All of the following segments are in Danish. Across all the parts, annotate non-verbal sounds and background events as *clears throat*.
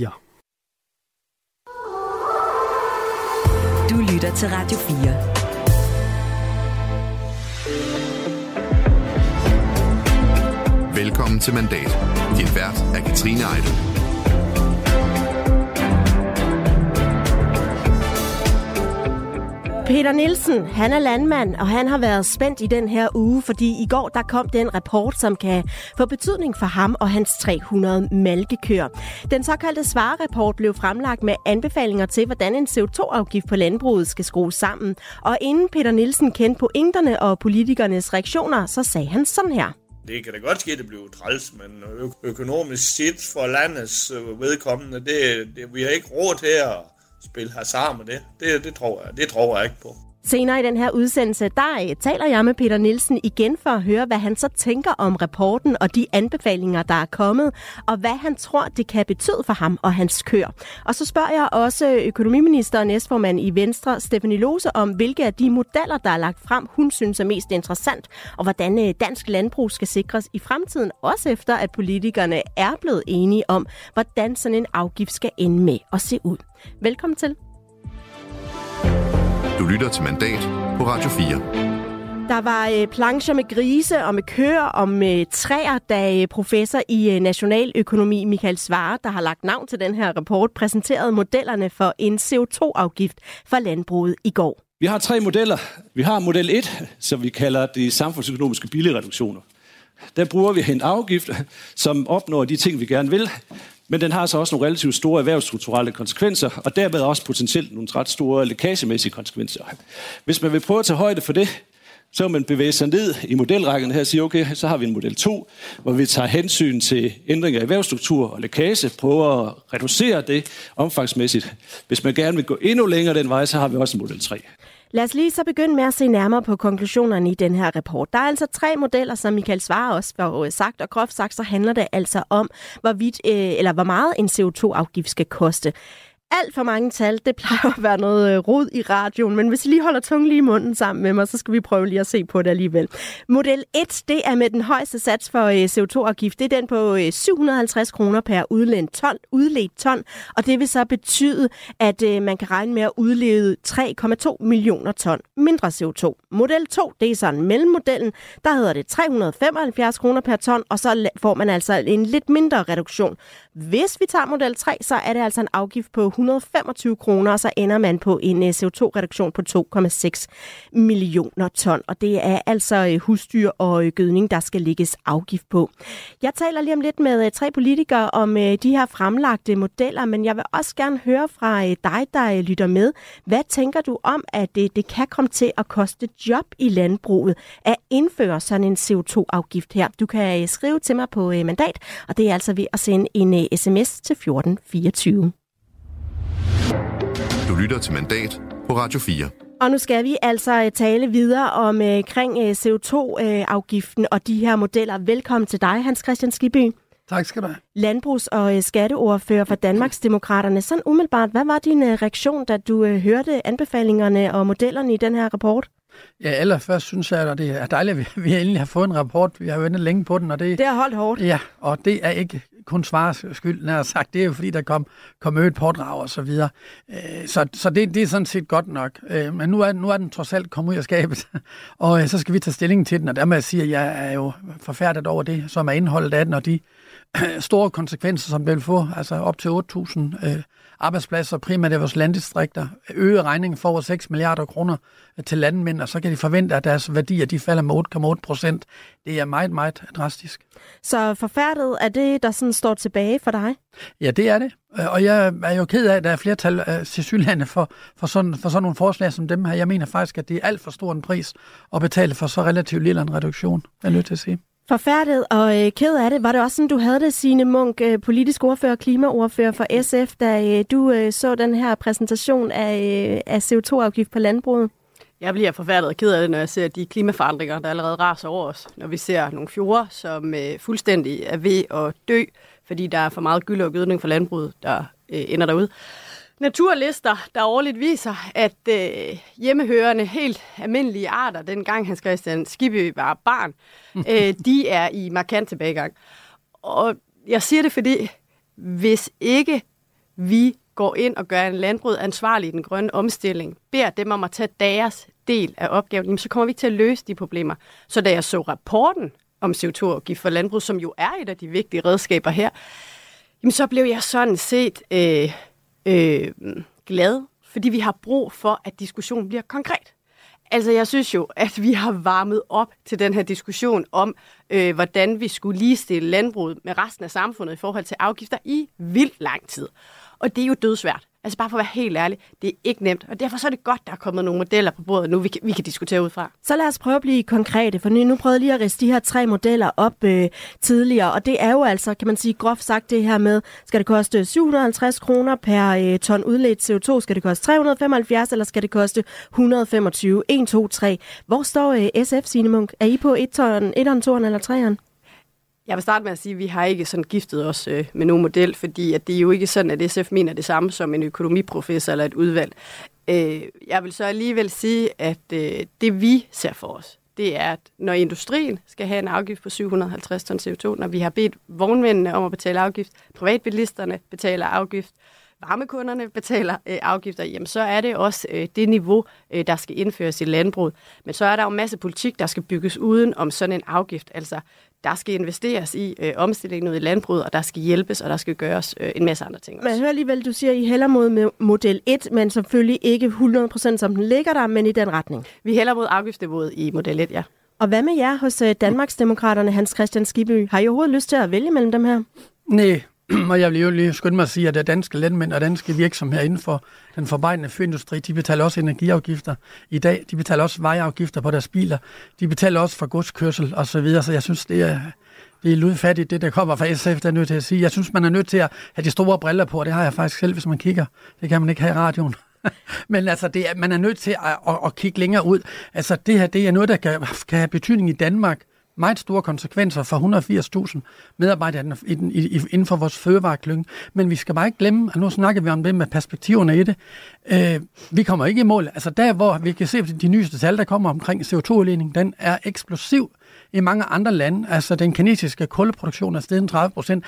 Ja. Du lytter til Radio 4. Velkommen til Mandat. Din vært er Katrine Eidel. Peter Nielsen, han er landmand, og han har været spændt i den her uge, fordi i går der kom den rapport, som kan få betydning for ham og hans 300 malkekøer. Den såkaldte svarerapport blev fremlagt med anbefalinger til, hvordan en CO2-afgift på landbruget skal skrues sammen. Og inden Peter Nielsen kendte pointerne og politikernes reaktioner, så sagde han sådan her. Det kan da godt ske, at det bliver træls, men økonomisk set for landets vedkommende, det, det, vi har ikke råd til at spille hasard med det. Det, det, tror jeg, det tror jeg ikke på. Senere i den her udsendelse, der øh, taler jeg med Peter Nielsen igen for at høre, hvad han så tænker om rapporten og de anbefalinger, der er kommet, og hvad han tror, det kan betyde for ham og hans kør. Og så spørger jeg også økonomiminister og næstformand i Venstre, Stefanie Lose, om hvilke af de modeller, der er lagt frem, hun synes er mest interessant, og hvordan øh, dansk landbrug skal sikres i fremtiden, også efter at politikerne er blevet enige om, hvordan sådan en afgift skal ende med at se ud. Velkommen til. Du lytter til Mandat på Radio 4. Der var øh, plancher med grise og med køer og med træer, da øh, professor i øh, nationaløkonomi Michael Svare, der har lagt navn til den her rapport, præsenterede modellerne for en CO2-afgift for landbruget i går. Vi har tre modeller. Vi har model 1, som vi kalder de samfundsøkonomiske billigreduktioner. Der bruger vi en afgift, som opnår de ting, vi gerne vil, men den har så også nogle relativt store erhvervsstrukturelle konsekvenser, og dermed også potentielt nogle ret store lækagemæssige konsekvenser. Hvis man vil prøve at tage højde for det, så vil man bevæge sig ned i modelrækken her og sige, okay, så har vi en model 2, hvor vi tager hensyn til ændringer i erhvervsstruktur og lækage, prøver at reducere det omfangsmæssigt. Hvis man gerne vil gå endnu længere den vej, så har vi også en model 3. Lad os lige så begynde med at se nærmere på konklusionerne i den her rapport. Der er altså tre modeller, som Michael svarer også for øh, sagt, og groft sagt, så handler det altså om, hvorvidt, øh, eller hvor meget en CO2-afgift skal koste alt for mange tal. Det plejer at være noget øh, rod i radioen, men hvis I lige holder tungen lige i munden sammen med mig, så skal vi prøve lige at se på det alligevel. Model 1, det er med den højeste sats for øh, CO2-afgift. Det er den på øh, 750 kroner per udledt ton, udledt ton, og det vil så betyde, at man kan regne med at udlede 3,2 millioner ton mindre CO2. Model 2, det er sådan mellemmodellen, der hedder det 375 kroner per ton, og så får man altså en lidt mindre reduktion. Hvis vi tager model 3, så er det altså en afgift på 125 kroner, og så ender man på en øh, CO2-reduktion på 2,6 millioner ton. Og det er altså øh, husdyr og øh, gødning, der skal lægges afgift på. Jeg taler lige om lidt med tre politikere om de her fremlagte modeller, men jeg vil også gerne høre fra dig, der lytter med. Hvad tænker du om, at det, det kan komme til at koste job i landbruget at indføre sådan en CO2-afgift her? Du kan skrive til mig på mandat, og det er altså ved at sende en sms til 1424. Du lytter til Mandat på Radio 4. Og nu skal vi altså øh, tale videre om øh, kring øh, CO2-afgiften og de her modeller. Velkommen til dig, Hans Christian Skiby. Tak skal du have. Landbrugs- og skatteordfører for Danmarksdemokraterne. Sådan umiddelbart, hvad var din reaktion, da du hørte anbefalingerne og modellerne i den her rapport? Ja, allerførst synes jeg, at det er dejligt, at vi endelig har fået en rapport. Vi har ventet længe på den. Og det, det har holdt hårdt. Ja, og det er ikke kun svares skyld, når jeg sagt. Det er jo fordi, der kom, kom øget pådrag og så videre. Øh, så så det, det er sådan set godt nok. Øh, men nu er, nu er den trods alt kommet ud af skabet, *laughs* og øh, så skal vi tage stilling til den. Og der må jeg sige, at jeg er jo forfærdet over det, som er indholdet af den, og de *clears throat* store konsekvenser, som det vil få. Altså op til 8.000 arbejdspladser, primært i vores landdistrikter, øge regningen for over 6 milliarder kroner til landmænd, og så kan de forvente, at deres værdier de falder med 8,8 procent. Det er meget, meget drastisk. Så forfærdet er det, der sådan står tilbage for dig? Ja, det er det. Og jeg er jo ked af, at der er flertal uh, til sydlandet for, for, sådan, for sådan nogle forslag som dem her. Jeg mener faktisk, at det er alt for stor en pris at betale for så relativt lille en reduktion, er nødt til at sige. Forfærdet og øh, ked af det. Var det også sådan, du havde det, Signe Munk, øh, politisk ordfører og klimaordfører for SF, da øh, du øh, så den her præsentation af, øh, af CO2-afgift på landbruget? Jeg bliver forfærdet og ked af det, når jeg ser de klimaforandringer, der allerede raser over os. Når vi ser nogle fjorde, som øh, fuldstændig er ved at dø, fordi der er for meget gylde og gødning for landbruget, der øh, ender derude naturlister, der årligt viser, at øh, hjemmehørende, helt almindelige arter, dengang Hans Christian Skibby var barn, *laughs* øh, de er i markant tilbagegang. Og jeg siger det, fordi hvis ikke vi går ind og gør en landbrug ansvarlig i den grønne omstilling, beder dem om at tage deres del af opgaven, jamen, så kommer vi ikke til at løse de problemer. Så da jeg så rapporten om CO2-afgift for landbrug, som jo er et af de vigtige redskaber her, jamen, så blev jeg sådan set øh, øh, glad, fordi vi har brug for, at diskussionen bliver konkret. Altså, jeg synes jo, at vi har varmet op til den her diskussion om, øh, hvordan vi skulle ligestille landbruget med resten af samfundet i forhold til afgifter i vildt lang tid. Og det er jo dødsvært. Altså bare for at være helt ærlig, det er ikke nemt. Og derfor så er det godt, der er kommet nogle modeller på bordet nu, vi kan, vi kan diskutere ud fra. Så lad os prøve at blive konkrete, for nu prøvede jeg lige at riste de her tre modeller op øh, tidligere. Og det er jo altså, kan man sige groft sagt det her med, skal det koste 750 kroner per øh, ton udledt CO2? Skal det koste 375, eller skal det koste 125? 1, 2, 3. Hvor står øh, SF, Signe Munk? Er I på 1 ton, 1'eren, 2'eren eller 3'eren? Jeg vil starte med at sige, at vi har ikke sådan giftet os øh, med nogen model, fordi at det er jo ikke sådan, at SF mener det samme som en økonomiprofessor eller et udvalg. Øh, jeg vil så alligevel sige, at øh, det vi ser for os, det er, at når industrien skal have en afgift på 750 ton CO2, når vi har bedt vognmændene om at betale afgift, privatbilisterne betaler afgift, varmekunderne betaler øh, afgifter, jamen så er det også øh, det niveau, øh, der skal indføres i landbruget. Men så er der jo en masse politik, der skal bygges uden om sådan en afgift. Altså, der skal investeres i øh, omstillingen ud i landbruget, og der skal hjælpes, og der skal gøres øh, en masse andre ting også. Jeg hører alligevel, du siger, at I hælder mod model 1, men selvfølgelig ikke 100% som den ligger der, men i den retning. Vi hælder mod afgiftsniveauet i model 1, ja. Og hvad med jer hos øh, Danmarksdemokraterne, Hans Christian Skibby? Har I overhovedet lyst til at vælge mellem dem her? Nej, *clears throat* og jeg vil jo lige skynde mig at sige, at det danske landmænd og danske virksomheder inden for den forbejdende fyrindustri, de betaler også energiafgifter i dag. De betaler også vejafgifter på deres biler. De betaler også for godskørsel og så videre. Så jeg synes, det er, det er ludfattigt, det der kommer fra SF, der er nødt til at sige. Jeg synes, man er nødt til at have de store briller på, og det har jeg faktisk selv, hvis man kigger. Det kan man ikke have i radioen. *laughs* Men altså, det er, man er nødt til at, at, at kigge længere ud. Altså, det her det er noget, der kan, kan have betydning i Danmark meget store konsekvenser for 180.000 medarbejdere inden for vores fødevareklynge. Men vi skal bare ikke glemme, at nu snakker vi om det med perspektiverne i det. Øh, vi kommer ikke i mål. Altså der, hvor vi kan se de nyeste tal, der kommer omkring CO2-udledning, den er eksplosiv i mange andre lande. Altså den kinesiske kulproduktion er steget 30 procent.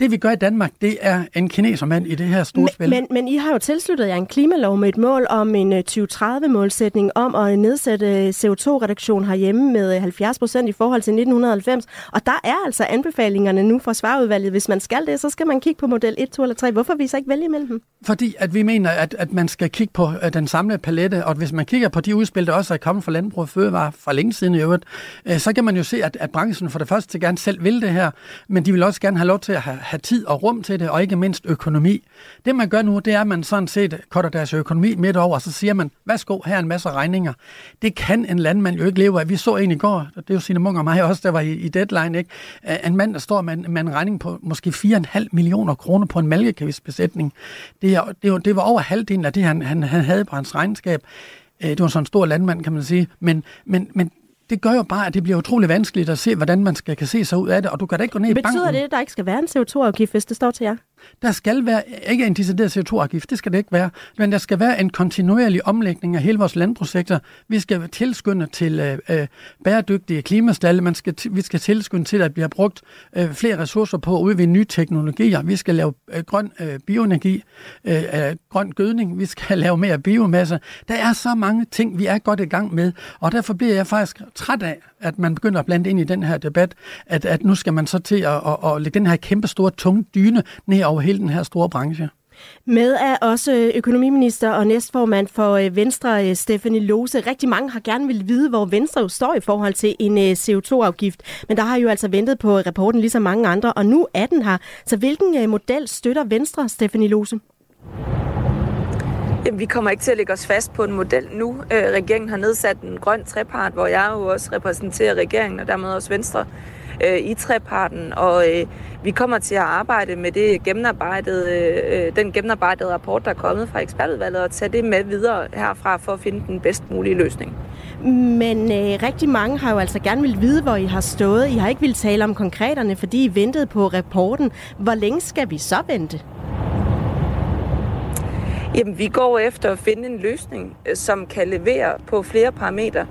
Det vi gør i Danmark, det er en kinesermand i det her store spil. Men, men I har jo tilsluttet jer en klimalov med et mål om en 2030-målsætning øh, om at nedsætte CO2-reduktion herhjemme med 70 procent i forhold til 1990. Og der er altså anbefalingerne nu fra svarudvalget. Hvis man skal det, så skal man kigge på model 1, 2 eller 3. Hvorfor vil I så ikke vælge mellem dem? Fordi at vi mener, at, at man skal kigge på den samlede palette, og hvis man kigger på de udspil, der også er kommet fra Landbrug og Fødevare for længe siden i øvrigt, så kan man jo se, at, at branchen for det første gerne selv vil det her, men de vil også gerne have lov til at have have tid og rum til det, og ikke mindst økonomi. Det man gør nu, det er, at man sådan set kutter deres økonomi midt over, og så siger man, værsgo, her er en masse regninger. Det kan en landmand jo ikke leve af. Vi så en i går, det er jo sine Munk og mig *laughs* også, der var i, i deadline, ikke? en mand, der står med en, med en regning på måske 4,5 millioner kroner på en mælkekavisbesætning. Det, er, det, det var over halvdelen af det, han, han, han havde på hans regnskab. Øh, det var sådan en stor landmand, kan man sige. Men, men, men det gør jo bare, at det bliver utrolig vanskeligt at se, hvordan man skal kan se sig ud af det, og du kan da ikke gå ned i banken. Betyder det, at der ikke skal være en CO2-afgift, hvis det står til jer? Der skal være, ikke en decideret CO2-afgift, det skal det ikke være, men der skal være en kontinuerlig omlægning af hele vores landbrugssektor. Vi skal tilskynde til øh, øh bæredygtige klimastalle, Man skal, vi skal tilskynde til, at vi har brugt øh, flere ressourcer på at udvinde nye teknologier. Vi skal lave øh, grøn øh, bioenergi, øh, øh, grøn gødning, vi skal *laughs* lave mere biomasse. Der er så mange ting, vi er godt i gang med, og derfor bliver jeg faktisk træt af, at man begynder at blande ind i den her debat, at, at nu skal man så til at, at, at lægge den her kæmpe store tunge dyne ned over hele den her store branche. Med er også økonomiminister og næstformand for øh, Venstre, øh, Stefanie Lose. Rigtig mange har gerne vil vide, hvor Venstre jo står i forhold til en øh, CO2-afgift. Men der har jo altså ventet på rapporten ligesom mange andre, og nu er den her. Så hvilken model støtter Venstre, Stefanie Lose? Jamen, vi kommer ikke til at lægge os fast på en model nu. regeringen har nedsat en grøn trepart, hvor jeg jo også repræsenterer regeringen, og dermed også Venstre øh, i treparten, og øh, vi kommer til at arbejde med det gennemarbejdede, øh, den gennemarbejdede rapport, der er kommet fra ekspertudvalget, og tage det med videre herfra for at finde den bedst mulige løsning. Men øh, rigtig mange har jo altså gerne vil vide, hvor I har stået. I har ikke vil tale om konkreterne, fordi I ventede på rapporten. Hvor længe skal vi så vente? Jamen, vi går efter at finde en løsning, øh, som kan levere på flere parametre.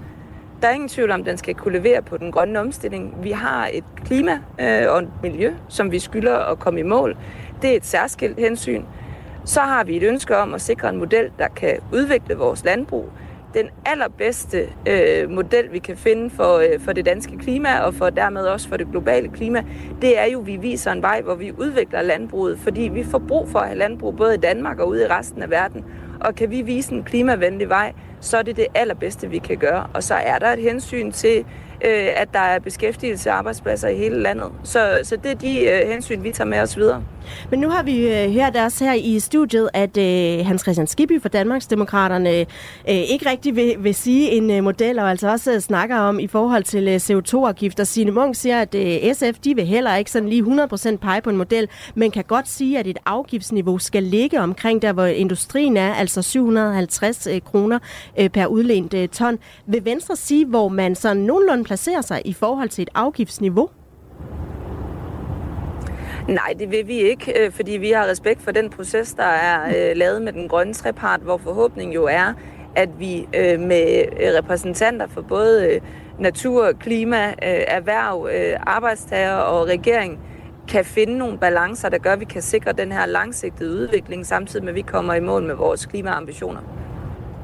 Der er ingen tvivl om, at den skal kunne levere på den grønne omstilling. Vi har et klima øh, og et miljø, som vi skylder at komme i mål. Det er et særskilt hensyn. Så har vi et ønske om at sikre en model, der kan udvikle vores landbrug. Den allerbedste øh, model, vi kan finde for, øh, for det danske klima, og for dermed også for det globale klima, det er jo, at vi viser en vej, hvor vi udvikler landbruget, fordi vi får brug for at have landbrug både i Danmark og ude i resten af verden. Og kan vi vise en klimavenlig vej, så er det det allerbedste, vi kan gøre. Og så er der et hensyn til øh, at der er beskæftigelse og arbejdspladser i hele landet. Så, så det er de øh, hensyn, vi tager med os videre. Men nu har vi øh, hørt også her i studiet, at øh, Hans Christian Skibby fra Danmarksdemokraterne øh, ikke rigtig vil, vil sige en øh, model, og altså også øh, snakker om i forhold til øh, CO2-afgifter. Signe Munk siger, at øh, SF de vil heller ikke sådan lige 100% pege på en model, men kan godt sige, at et afgiftsniveau skal ligge omkring der, hvor industrien er, altså 750 øh, kroner øh, per udlænt øh, ton. Vil Venstre sige, hvor man sådan nogenlunde placere sig i forhold til et afgiftsniveau? Nej, det vil vi ikke, øh, fordi vi har respekt for den proces, der er øh, lavet med den grønne trepart, hvor forhåbningen jo er, at vi øh, med repræsentanter for både natur, klima, erhverv, arbejdstager og regering kan finde nogle balancer, der gør, at vi kan sikre den her langsigtede udvikling, samtidig med, at vi kommer i mål med vores klimaambitioner.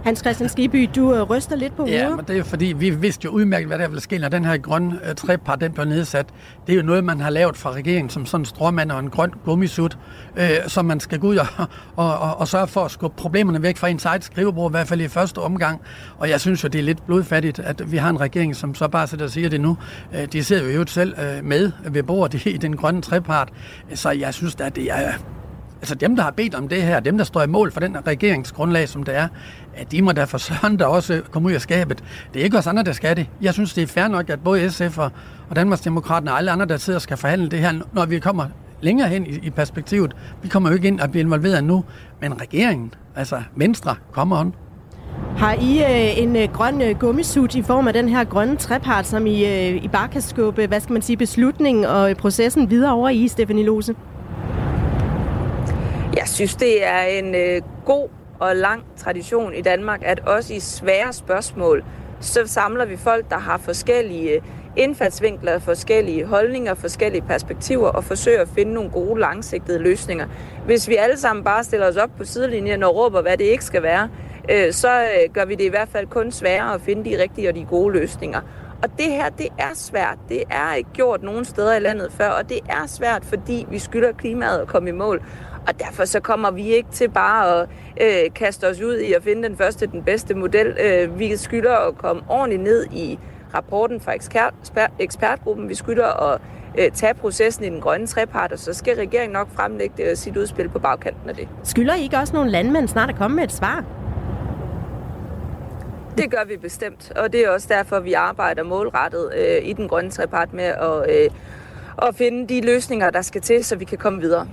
Hans Christian Skiby, du øh, ryster lidt på hovedet. Ja, men det er fordi, vi vidste jo udmærket, hvad der ville ske, når den her grønne uh, trepart den blev nedsat. Det er jo noget, man har lavet fra regeringen som sådan en stråmand og en grøn gummisut, uh, som man skal gå ud og, *laughs* og, og, og sørge for at skubbe problemerne væk fra ens eget skrivebord, i hvert fald i første omgang. Og jeg synes jo, det er lidt blodfattigt, at vi har en regering, som så bare sætter og siger det nu. Uh, de sidder jo selv uh, med ved bordet *laughs* i den grønne trepart. Så jeg synes at det er altså dem, der har bedt om det her, dem, der står i mål for den regeringsgrundlag, som det er, at de må da for søren der også komme ud af skabet. Det er ikke os andre, der skal det. Jeg synes, det er fair nok, at både SF og, Danmarksdemokraterne og alle andre, der sidder og skal forhandle det her, når vi kommer længere hen i, i perspektivet. Vi kommer jo ikke ind og bliver involveret nu, men regeringen, altså Venstre, kommer on. Har I øh, en øh, grøn øh, gummisut i form af den her grønne trepart, som I, øh, I bare kan skubbe, hvad skal man sige, beslutningen og øh, processen videre over i, Stefanie Lose? Jeg synes, det er en øh, god og lang tradition i Danmark, at også i svære spørgsmål, så samler vi folk, der har forskellige øh, indfaldsvinkler, forskellige holdninger, forskellige perspektiver og forsøger at finde nogle gode langsigtede løsninger. Hvis vi alle sammen bare stiller os op på sidelinjen og råber, hvad det ikke skal være, øh, så øh, gør vi det i hvert fald kun sværere at finde de rigtige og de gode løsninger. Og det her, det er svært. Det er ikke gjort nogen steder i landet før, og det er svært, fordi vi skylder klimaet at komme i mål. Og derfor så kommer vi ikke til bare at øh, kaste os ud i at finde den første, den bedste model. Øh, vi skylder at komme ordentligt ned i rapporten fra ekspert, ekspertgruppen. Vi skylder at øh, tage processen i den grønne trepart, og så skal regeringen nok fremlægge det, sit udspil på bagkanten af det. Skylder I ikke også nogle landmænd snart at komme med et svar? Det gør vi bestemt, og det er også derfor, vi arbejder målrettet øh, i den grønne trepart med at, øh, at finde de løsninger, der skal til, så vi kan komme videre.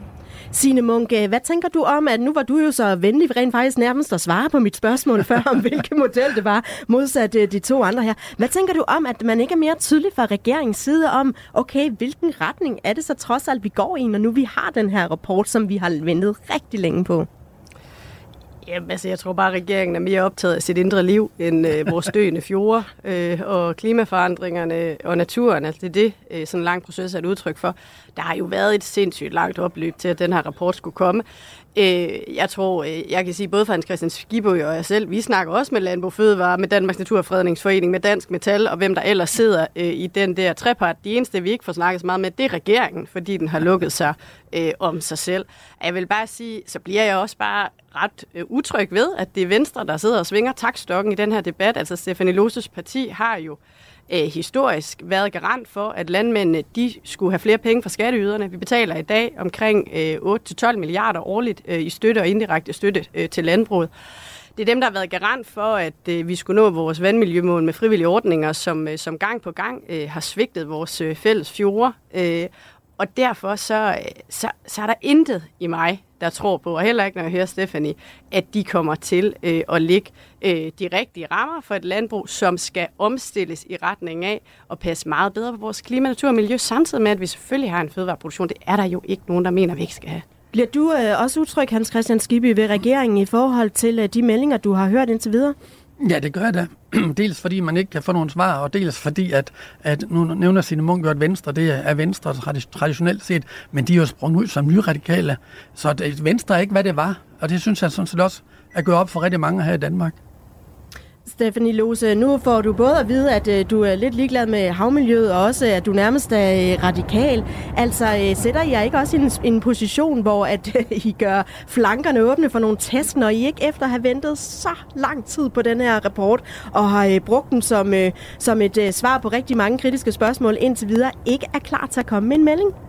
Signe Munk, øh, hvad tænker du om, at nu var du jo så venlig rent faktisk nærmest at svare på mit spørgsmål før, om hvilken model det var, modsat øh, de to andre her. Hvad tænker du om, at man ikke er mere tydelig fra regeringens side om, okay, hvilken retning er det så trods alt, vi går i, når nu vi har den her rapport, som vi har ventet rigtig længe på? Jamen, altså, jeg tror bare, at regeringen er mere optaget af sit indre liv, end øh, vores *laughs* døende fjorde øh, og klimaforandringerne og naturen. Altså, det er det, øh, sådan en lang proces er et udtryk for. Der har jo været et sindssygt langt opløb til, at den her rapport skulle komme. Øh, jeg tror, øh, jeg kan sige, både for Hans Christian Skibø og jeg selv, vi snakker også med Landbrug Fødevare, med Danmarks Naturfredningsforening, med Dansk Metal, og hvem der ellers sidder øh, i den der trepart. De eneste, vi ikke får snakket så meget med, det er regeringen, fordi den har lukket sig øh, om sig selv. Jeg vil bare sige, så bliver jeg også bare ret øh, utryg ved, at det er Venstre, der sidder og svinger takstokken i den her debat. Altså Stefanie Loses parti har jo øh, Øh, historisk været garant for, at landmændene de skulle have flere penge fra skatteyderne. Vi betaler i dag omkring øh, 8-12 milliarder årligt øh, i støtte og indirekte støtte øh, til landbruget. Det er dem, der har været garant for, at øh, vi skulle nå vores vandmiljømål med frivillige ordninger, som, øh, som gang på gang øh, har svigtet vores øh, fælles fjorde. Øh, og derfor så, øh, så, så er der intet i mig, der tror på, og heller ikke når jeg hører Stephanie, at de kommer til øh, at lægge øh, de rigtige rammer for et landbrug, som skal omstilles i retning af at passe meget bedre på vores klima, natur og miljø, samtidig med, at vi selvfølgelig har en fødevareproduktion. Det er der jo ikke nogen, der mener, vi ikke skal have. Bliver du øh, også utryg, Hans Christian Skibby, ved regeringen i forhold til øh, de meldinger, du har hørt indtil videre? Ja, det gør jeg da. *clears throat* dels fordi man ikke kan få nogle svar, og dels fordi, at, at nu nævner Signe Munk at Venstre, det er Venstre traditionelt set, men de er jo sprunget ud som nyradikale. Så det, Venstre er ikke, hvad det var. Og det synes jeg sådan set også er gået op for rigtig mange her i Danmark. Stephanie Lose, nu får du både at vide, at øh, du er lidt ligeglad med havmiljøet, og også at du nærmest er øh, radikal. Altså, øh, sætter jeg ikke også i en, en position, hvor at *laughs* I gør flankerne åbne for nogle test, når I ikke efter har ventet så lang tid på den her rapport, og har brugt den som, som et svar på rigtig mange kritiske spørgsmål indtil videre, ikke er klar til at komme med en melding?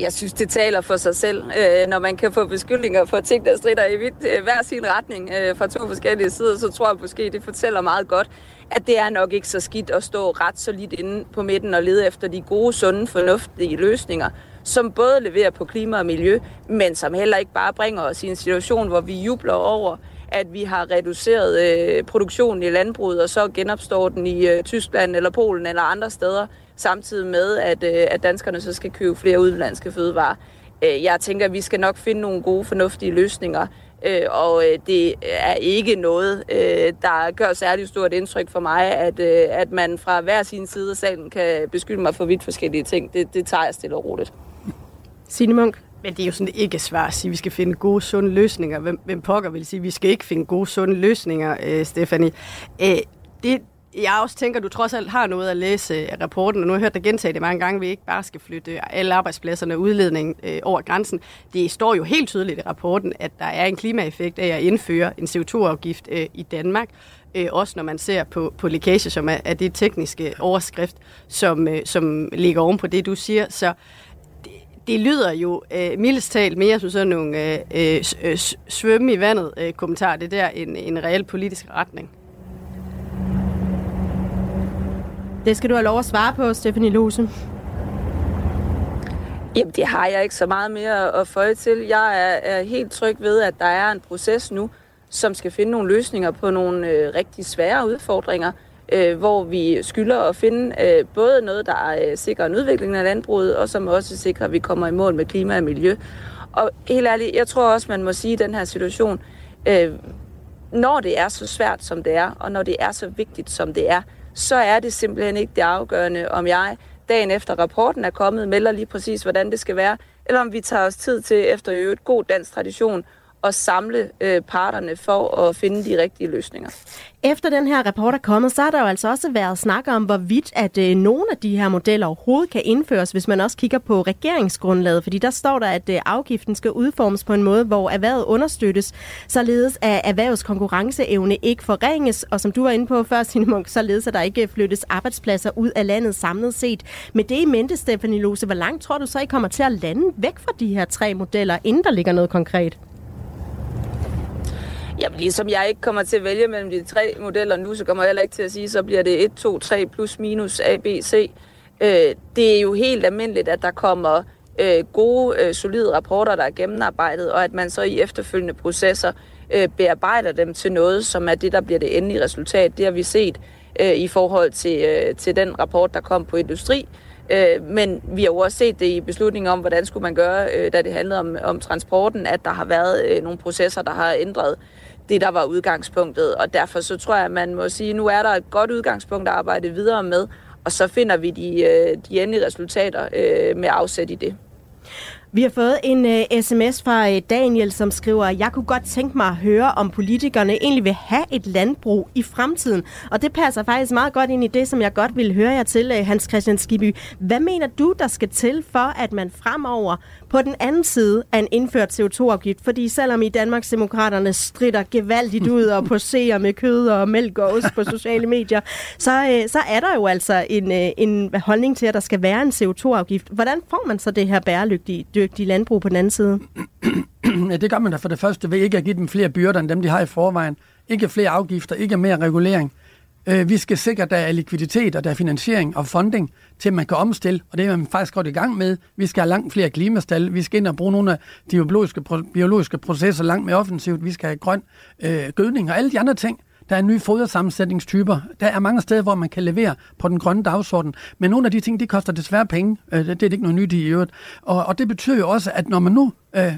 Jeg synes, det taler for sig selv, øh, når man kan få beskyldninger for ting, der strider i vidt, øh, hver sin retning øh, fra to forskellige sider, så tror jeg måske, det fortæller meget godt, at det er nok ikke så skidt at stå ret så lidt inde på midten og lede efter de gode, sunde, fornuftige løsninger, som både leverer på klima og miljø, men som heller ikke bare bringer os i en situation, hvor vi jubler over, at vi har reduceret øh, produktionen i landbruget, og så genopstår den i øh, Tyskland eller Polen eller andre steder, samtidig med, at, øh, at danskerne så skal købe flere udenlandske fødevarer. Øh, jeg tænker, at vi skal nok finde nogle gode, fornuftige løsninger, øh, og øh, det er ikke noget, øh, der gør særligt stort indtryk for mig, at, øh, at man fra hver sin side af salen kan beskylde mig for vidt forskellige ting. Det, det tager jeg stille og roligt. Signe Munk? Men det er jo sådan ikke svært at sige, at vi skal finde gode, sunde løsninger. Hvem, hvem pokker vil sige, at vi skal ikke finde gode, sunde løsninger, øh, Stefanie? Øh, det, jeg også tænker, at du trods alt har noget at læse af rapporten, og nu har jeg hørt dig gentage det mange gange, at vi ikke bare skal flytte alle arbejdspladserne og udledning øh, over grænsen. Det står jo helt tydeligt i rapporten, at der er en klimaeffekt af at indføre en CO2-afgift øh, i Danmark, øh, også når man ser på, på lækage, som er, er det tekniske overskrift, som, øh, som ligger oven på det, du siger. Så det, det lyder jo øh, mildest talt mere som sådan nogle øh, øh, øh svømme i vandet øh, kommentarer, det der en, en reel politisk retning. Det skal du have lov at svare på, Stephanie Lose. Jamen, det har jeg ikke så meget mere at føje til. Jeg er, er helt tryg ved, at der er en proces nu, som skal finde nogle løsninger på nogle øh, rigtig svære udfordringer, øh, hvor vi skylder at finde øh, både noget, der øh, sikrer en udvikling af landbruget, og som også sikrer, at vi kommer i mål med klima og miljø. Og helt ærligt, jeg tror også, man må sige i den her situation, øh, når det er så svært, som det er, og når det er så vigtigt, som det er, så er det simpelthen ikke det afgørende, om jeg dagen efter rapporten er kommet, melder lige præcis, hvordan det skal være, eller om vi tager os tid til, efter øvrigt god dansk tradition, at samle øh, parterne for at finde de rigtige løsninger. Efter den her rapport er kommet, så har der jo altså også været snak om, hvorvidt at øh, nogle af de her modeller overhovedet kan indføres, hvis man også kigger på regeringsgrundlaget. Fordi der står der, at øh, afgiften skal udformes på en måde, hvor erhvervet understøttes, således at erhvervets konkurrenceevne ikke forringes, og som du var inde på før, Signe Munk, således at der ikke flyttes arbejdspladser ud af landet samlet set. Med det i mente, Stefanie Lose, hvor langt tror du så, I kommer til at lande væk fra de her tre modeller, inden der ligger noget konkret? Jamen, ligesom jeg ikke kommer til at vælge mellem de tre modeller nu, så kommer jeg heller ikke til at sige, så bliver det 1, 2, 3 plus minus A, B, C. Øh, det er jo helt almindeligt, at der kommer øh, gode, øh, solide rapporter, der er gennemarbejdet, og at man så i efterfølgende processer øh, bearbejder dem til noget, som er det, der bliver det endelige resultat. Det har vi set øh, i forhold til, øh, til den rapport, der kom på industri. Øh, men vi har jo også set det i beslutningen om, hvordan skulle man gøre, øh, da det handlede om, om transporten, at der har været øh, nogle processer, der har ændret det, der var udgangspunktet. Og derfor så tror jeg, at man må sige, at nu er der et godt udgangspunkt at arbejde videre med, og så finder vi de, øh, de endelige resultater øh, med afsæt i det. Vi har fået en øh, uh, sms fra uh, Daniel, som skriver, jeg kunne godt tænke mig at høre, om politikerne egentlig vil have et landbrug i fremtiden. Og det passer faktisk meget godt ind i det, som jeg godt vil høre jer til, uh, Hans Christian Skiby. Hvad mener du, der skal til for, at man fremover på den anden side af en indført CO2-afgift? Fordi selvom i Danmarks Demokraterne strider gevaldigt ud og poserer med kød og mælk og ost på sociale medier, så, øh, så er der jo altså en, øh, en holdning til, at der skal være en CO2-afgift. Hvordan får man så det her bæredygtige dygtige landbrug på den anden side? *clears throat* ja, det gør man da for det første ved ikke at give dem flere byrder, end dem de har i forvejen. Ikke flere afgifter, ikke mere regulering. Øh, vi skal sikre, at der er likviditet, og der er finansiering og funding til, at man kan omstille, og det er man faktisk godt i gang med. Vi skal have langt flere klimastal, vi skal ind og bruge nogle af de biologiske, biologiske processer langt mere offensivt, vi skal have grøn øh, gødning og alle de andre ting. Der er nye fodersammensætningstyper. Der er mange steder, hvor man kan levere på den grønne dagsorden. Men nogle af de ting, de koster desværre penge. Øh, det er ikke noget nyt i øvrigt. Og, og det betyder jo også, at når man nu øh,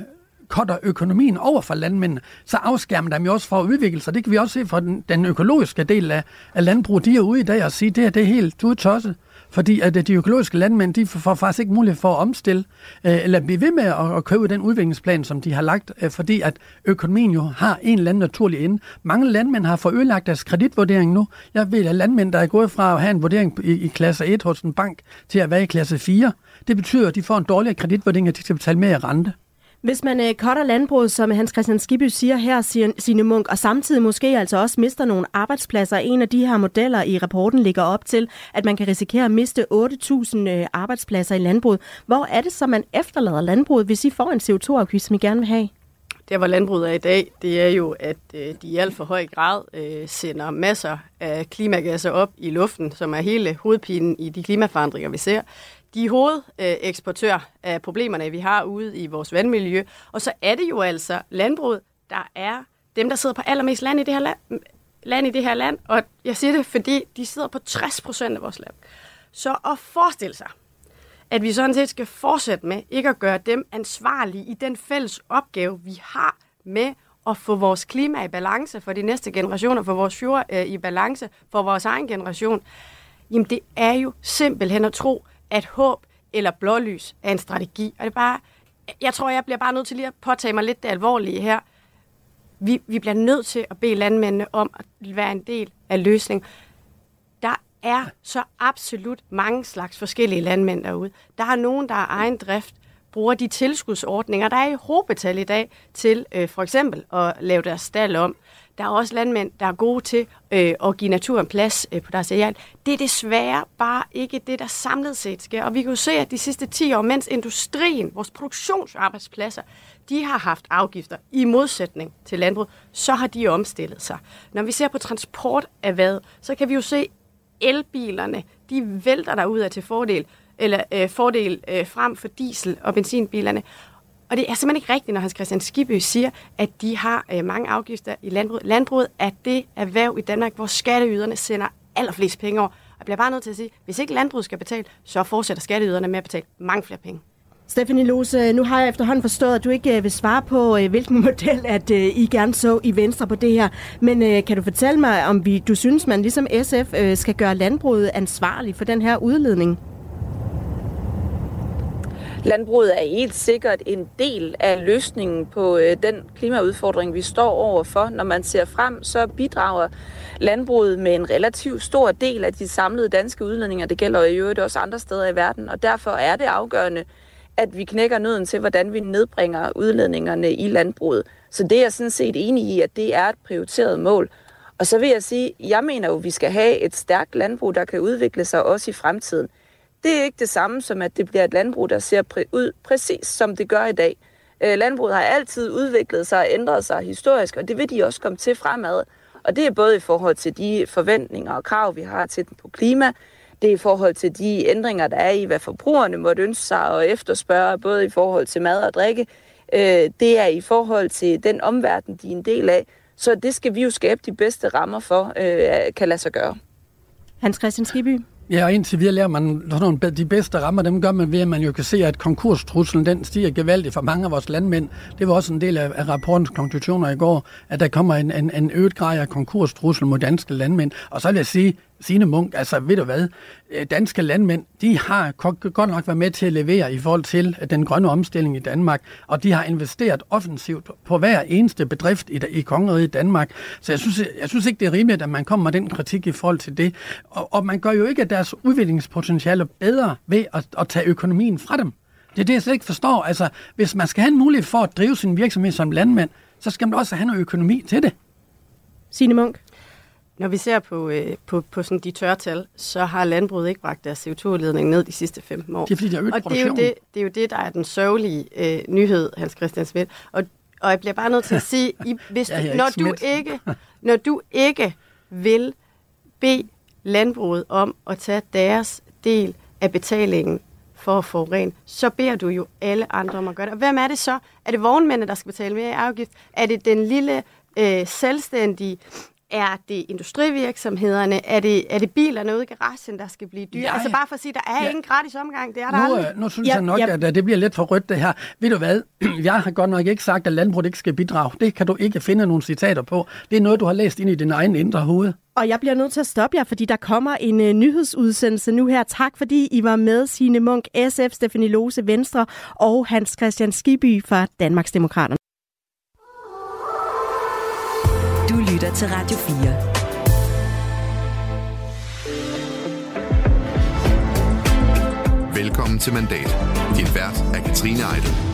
boykotter økonomien over for landmændene, så afskærmer dem jo også for at udvikle sig. Det kan vi også se fra den, den økologiske del af, af landbruget. De er ude i dag og sige, det her det er helt, du er tosset. Fordi at øh, de økologiske landmænd, de får faktisk ikke mulighed for at omstille, øh, eller blive ved med at, at købe den udviklingsplan, som de har lagt, øh, fordi at økonomien jo har en eller anden naturlig ende. Mange landmænd har fået ødelagt deres kreditvurdering nu. Jeg ved, at landmænd, der er gået fra at have en vurdering i, i klasse 1 hos en bank, til at være i klasse 4, det betyder, at de får en dårligere kreditvurdering, og de skal betale mere i rente. Hvis man øh, cutter landbruget, som Hans Christian Skibby siger her, siger sine Munk, og samtidig måske altså også mister nogle arbejdspladser, en af de her modeller i rapporten ligger op til, at man kan risikere at miste 8.000 øh, arbejdspladser i landbruget. Hvor er det så, man efterlader landbruget, hvis I får en CO2-afgift, som I gerne vil have? Der, hvor landbruget er i dag, det er jo, at øh, de i alt for høj grad øh, sender masser af klimagasser op i luften, som er hele hovedpinen i de klimaforandringer, vi ser de er hovedeksportør af problemerne, vi har ude i vores vandmiljø. Og så er det jo altså landbruget, der er dem, der sidder på allermest land i det her land, land i det her land. Og jeg siger det, fordi de sidder på 60 procent af vores land. Så at forestille sig, at vi sådan set skal fortsætte med ikke at gøre dem ansvarlige i den fælles opgave, vi har med at få vores klima i balance for de næste generationer, for vores fjord øh, i balance for vores egen generation, jamen det er jo simpelthen at tro, at håb eller blålys er en strategi. Og det er bare, jeg tror, jeg bliver bare nødt til lige at påtage mig lidt det alvorlige her. Vi, vi bliver nødt til at bede landmændene om at være en del af løsningen. Der er så absolut mange slags forskellige landmænd derude. Der er nogen, der er egen drift, bruger de tilskudsordninger, der er i hovedbetal i dag til øh, for eksempel at lave deres stald om. Der er også landmænd, der er gode til øh, at give naturen plads øh, på deres areal. Det er desværre bare ikke det, der samlet set sker. Og vi kan jo se, at de sidste 10 år, mens industrien, vores produktionsarbejdspladser, de har haft afgifter i modsætning til landbrug, så har de omstillet sig. Når vi ser på transport af hvad, så kan vi jo se, elbilerne, de vælter der ud af til fordel, eller øh, fordel øh, frem for diesel- og benzinbilerne. Og det er simpelthen ikke rigtigt, når Hans Christian Skibø siger, at de har øh, mange afgifter i landbruget. Landbruget er det erhverv i Danmark, hvor skatteyderne sender allerflest penge over. Og jeg bliver bare nødt til at sige, hvis ikke landbruget skal betale, så fortsætter skatteyderne med at betale mange flere penge. Stephanie Lose, nu har jeg efterhånden forstået, at du ikke øh, vil svare på, øh, hvilken *laughs* model at øh, I gerne så i Venstre på det her. Men kan du fortælle mig, om vi, du synes, man ligesom SF skal gøre landbruget ansvarlig for den her udledning? Landbruget er helt sikkert en del af løsningen på øh, den klimaudfordring, vi står overfor. Når man ser frem, så bidrager landbruget med en relativt stor del af de samlede danske udledninger. Det gælder i øvrigt også andre steder i verden, og derfor er det afgørende, at vi knækker nøden til, hvordan vi nedbringer udledningerne i landbruget. Så det er jeg sådan set enig i, at det er et prioriteret mål. Og så vil jeg sige, jeg mener jo, at vi skal have et stærkt landbrug, der kan udvikle sig også i fremtiden. Det er ikke det samme som, at det bliver et landbrug, der ser præ- ud præcis som det gør i dag. Øh, landbruget har altid udviklet sig og ændret sig historisk, og det vil de også komme til fremad. Og det er både i forhold til de forventninger og krav, vi har til den på klima, det er i forhold til de ændringer, der er i, hvad forbrugerne måtte ønske sig og efterspørge, både i forhold til mad og drikke. Øh, det er i forhold til den omverden, de er en del af. Så det skal vi jo skabe de bedste rammer for, øh, kan lade sig gøre. Hans Christian Skiby. Ja, og indtil videre lærer man nogle, de bedste rammer, dem gør man ved, at man jo kan se, at konkurstruslen den stiger gevaldigt for mange af vores landmænd. Det var også en del af, af rapportens konklusioner i går, at der kommer en, en, en øget grad af konkurstrussel mod danske landmænd. Og så vil jeg sige, Signe Munk, altså ved du hvad, øh, danske landmænd, de har godt nok været med til at levere i forhold til øh, den grønne omstilling i Danmark, og de har investeret offensivt på hver eneste bedrift i, i kongeriget Danmark. Så jeg synes, jeg synes ikke, det er rimeligt, at man kommer med den kritik i forhold til det. Og, og man gør jo ikke deres udviklingspotentiale bedre ved at, at tage økonomien fra dem. Det er det, jeg slet ikke forstår. Altså, hvis man skal have en mulighed for at drive sin virksomhed som landmand, så skal man også have noget økonomi til det. Signe Munk? Når vi ser på, øh, på, på sådan de tørtal, så har landbruget ikke bragt deres CO2-udledning ned de sidste 15 år. Det er fordi, der er Og det er, jo det, det er jo det, der er den sørgelige øh, nyhed, Hans Christian Schmidt. Og, og jeg bliver bare nødt til at sige, I, *laughs* hvis du, når, du ikke, *laughs* når du ikke vil bede landbruget om at tage deres del af betalingen for at forurene, så beder du jo alle andre om at gøre det. Og hvem er det så? Er det vognmændene, der skal betale mere i afgift? Er det den lille øh, selvstændige er det industrivirksomhederne? Er det, er det bilerne ude i garagen, der skal blive dyre? Ja, altså bare for at sige, der er ja. ingen gratis omgang. Det er der nu, aldrig. Øh, nu synes ja, jeg nok, ja. at det bliver lidt for rødt det her. Ved du hvad? *clears throat* Jeg har godt nok ikke sagt, at landbruget ikke skal bidrage. Det kan du ikke finde nogle citater på. Det er noget, du har læst ind i din egen indre hoved. Og jeg bliver nødt til at stoppe jer, fordi der kommer en uh, nyhedsudsendelse nu her. Tak fordi I var med, Signe Munk, SF, Stefanie Lose, Venstre og Hans Christian Skiby fra Danmarksdemokraterne. Lytter til Radio 4. Velkommen til Mandat. Din vært er Katrine Eidel.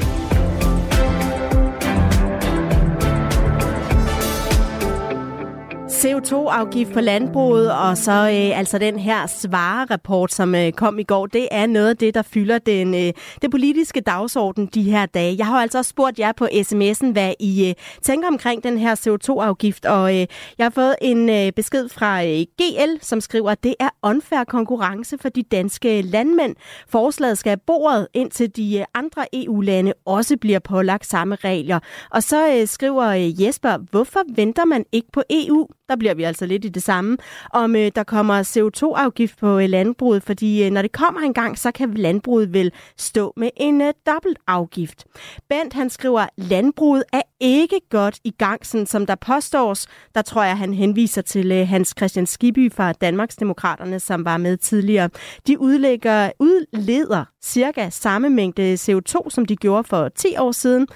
CO2-afgift på landbruget, og så øh, altså den her svarerapport, som øh, kom i går, det er noget af det, der fylder den, øh, det politiske dagsorden de her dage. Jeg har altså også spurgt jer på sms'en, hvad I øh, tænker omkring den her CO2-afgift, og øh, jeg har fået en øh, besked fra øh, GL, som skriver, at det er unfair konkurrence for de danske landmænd. Forslaget skal have bordet, indtil de øh, andre EU-lande også bliver pålagt samme regler. Og så øh, skriver øh, Jesper, hvorfor venter man ikke på EU? Der bliver vi altså lidt i det samme. Om øh, der kommer CO2-afgift på øh, landbruget, fordi øh, når det kommer engang, så kan landbruget vel stå med en øh, dobbelt afgift. Bent han skriver, landbruget er ikke godt i gang, sådan som der påstås. Der tror jeg, han henviser til øh, Hans Christian Skiby fra Danmarksdemokraterne, som var med tidligere. De udlægger, udleder cirka samme mængde øh, CO2, som de gjorde for 10 år siden.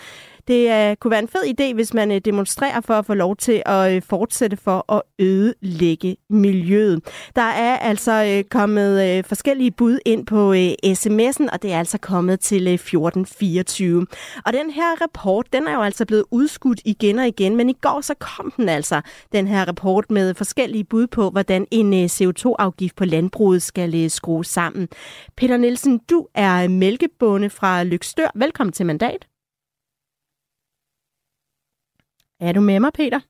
Det uh, kunne være en fed idé, hvis man uh, demonstrerer for at få lov til at uh, fortsætte for at ødelægge miljøet. Der er altså uh, kommet uh, forskellige bud ind på uh, sms'en, og det er altså kommet til uh, 1424. Og den her rapport, den er jo altså blevet udskudt igen og igen, men i går så kom den altså, den her rapport med forskellige bud på, hvordan en uh, CO2-afgift på landbruget skal uh, skrues sammen. Peter Nielsen, du er mælkebonde fra Lykstør. Velkommen til Mandat. Er du med mig, Peter?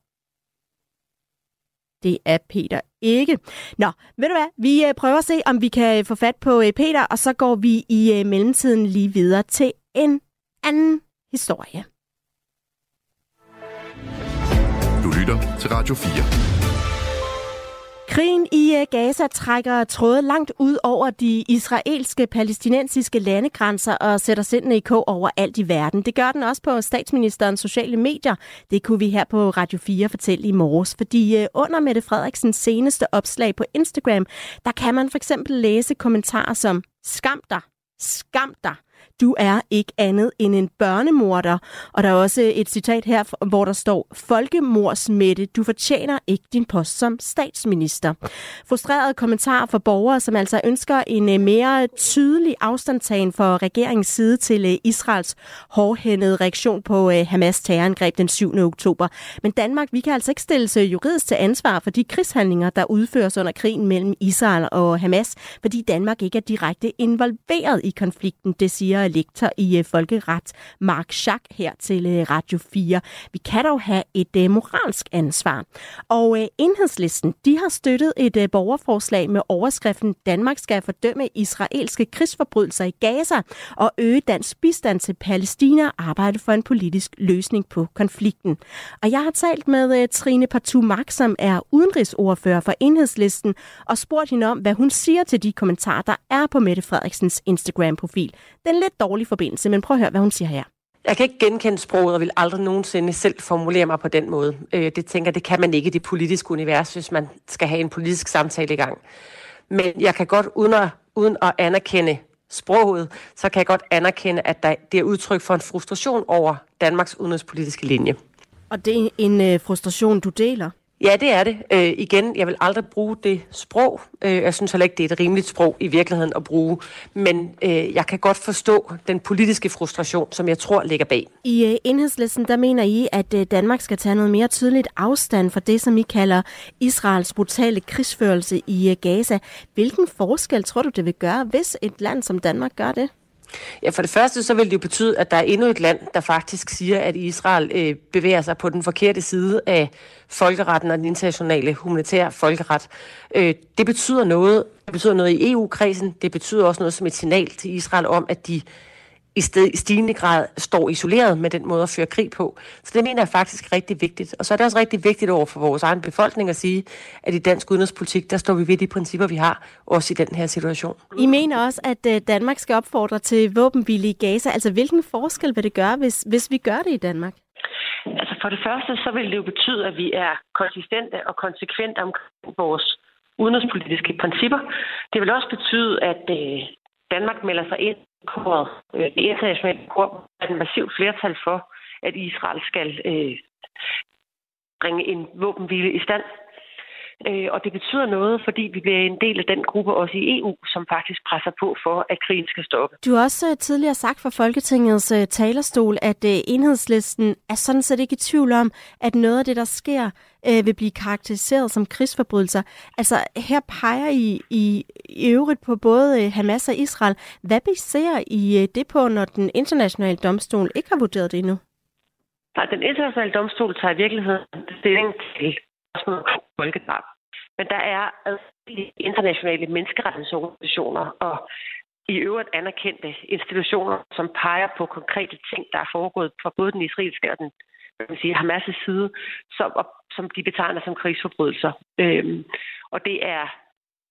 Det er Peter ikke. Nå, ved du hvad? Vi øh, prøver at se, om vi kan øh, få fat på øh, Peter, og så går vi i mellemtiden lige videre til en anden historie. Du lytter til Radio 4. Krigen i øh, Gaza trækker tråde langt ud over de israelske palæstinensiske landegrænser og sætter sindene i kog over alt i verden. Det gør den også på statsministerens sociale medier. Det kunne vi her på Radio 4 fortælle i morges, fordi øh, under Mette Frederiksens seneste opslag på Instagram, der kan man for eksempel læse kommentarer som Skam dig, skam dig, du er ikke andet end en børnemorder. Og der er også et citat her, hvor der står, Folkemordsmætte, du fortjener ikke din post som statsminister. Frustreret kommentar fra borgere, som altså ønsker en øh, mere tydelig afstandtagen for regeringens side til øh, Israels hårdhændede reaktion på øh, Hamas terrorangreb den 7. oktober. Men Danmark, vi kan altså ikke stilles juridisk til ansvar for de krigshandlinger, der udføres under krigen mellem Israel og Hamas, fordi Danmark ikke er direkte involveret i konflikten, det siger lektor i øh, folkeret, Mark Schack, her til øh, Radio 4. Vi kan dog have et øh, moralsk ansvar. Og enhedslisten, de har støttet et borgerforslag med overskriften Danmark skal fordømme israelske krigsforbrydelser i Gaza og øge dansk bistand til Palæstina og arbejde for en politisk løsning på konflikten. Og jeg har talt med Trine Partu Mark, som er udenrigsordfører for enhedslisten, og spurgt hende om, hvad hun siger til de kommentarer, der er på Mette Frederiksens Instagram-profil. Den lidt dårlig forbindelse, men prøv at høre, hvad hun siger her. Jeg kan ikke genkende sproget og vil aldrig nogensinde selv formulere mig på den måde. Øh, det tænker det kan man ikke i det politiske univers, hvis man skal have en politisk samtale i gang. Men jeg kan godt, uden at, uden at anerkende sproget, så kan jeg godt anerkende, at der, det er udtryk for en frustration over Danmarks udenrigspolitiske linje. Og det er en øh, frustration, du deler? Ja, det er det. Øh, igen, jeg vil aldrig bruge det sprog. Øh, jeg synes heller ikke, det er et rimeligt sprog i virkeligheden at bruge. Men øh, jeg kan godt forstå den politiske frustration, som jeg tror ligger bag. I øh, enhedslisten, der mener I, at øh, Danmark skal tage noget mere tydeligt afstand fra det, som I kalder Israels brutale krigsførelse i øh, Gaza. Hvilken forskel tror du, det vil gøre, hvis et land som Danmark gør det? Ja, for det første så vil det jo betyde, at der er endnu et land, der faktisk siger, at Israel øh, bevæger sig på den forkerte side af folkeretten og den internationale humanitære folkeret. Øh, det betyder noget. Det betyder noget i EU-kredsen. Det betyder også noget som et signal til Israel om, at de i, sted, i stigende grad står isoleret med den måde at føre krig på. Så det mener jeg faktisk er rigtig vigtigt. Og så er det også rigtig vigtigt over for vores egen befolkning at sige, at i dansk udenrigspolitik, der står vi ved de principper, vi har, også i den her situation. I mener også, at øh, Danmark skal opfordre til våbenhvile i Gaza. Altså hvilken forskel vil det gøre, hvis, hvis vi gør det i Danmark? Altså For det første, så vil det jo betyde, at vi er konsistente og konsekvente omkring vores udenrigspolitiske principper. Det vil også betyde, at øh, Danmark melder sig ind i koret, øh, det internationale kor, er en massivt flertal for, at Israel skal øh, bringe en våbenhvile i stand. Øh, og det betyder noget, fordi vi bliver en del af den gruppe også i EU, som faktisk presser på for, at krigen skal stoppe. Du har også øh, tidligere sagt fra Folketingets uh, talerstol, at uh, enhedslisten er sådan set ikke i tvivl om, at noget af det, der sker, vil blive karakteriseret som krigsforbrydelser. Altså her peger I i, i øvrigt på både Hamas og Israel. Hvad baserer I det på, når den internationale domstol ikke har vurderet det endnu? Nej, den internationale domstol tager i virkeligheden stilling til spørgsmål om folkedrab. Men der er internationale menneskerettighedsorganisationer og i øvrigt anerkendte institutioner, som peger på konkrete ting, der er foregået fra både den israelske og den man sige, Hamas' side, som, som de betegner som krigsforbrydelser. Øhm, og det er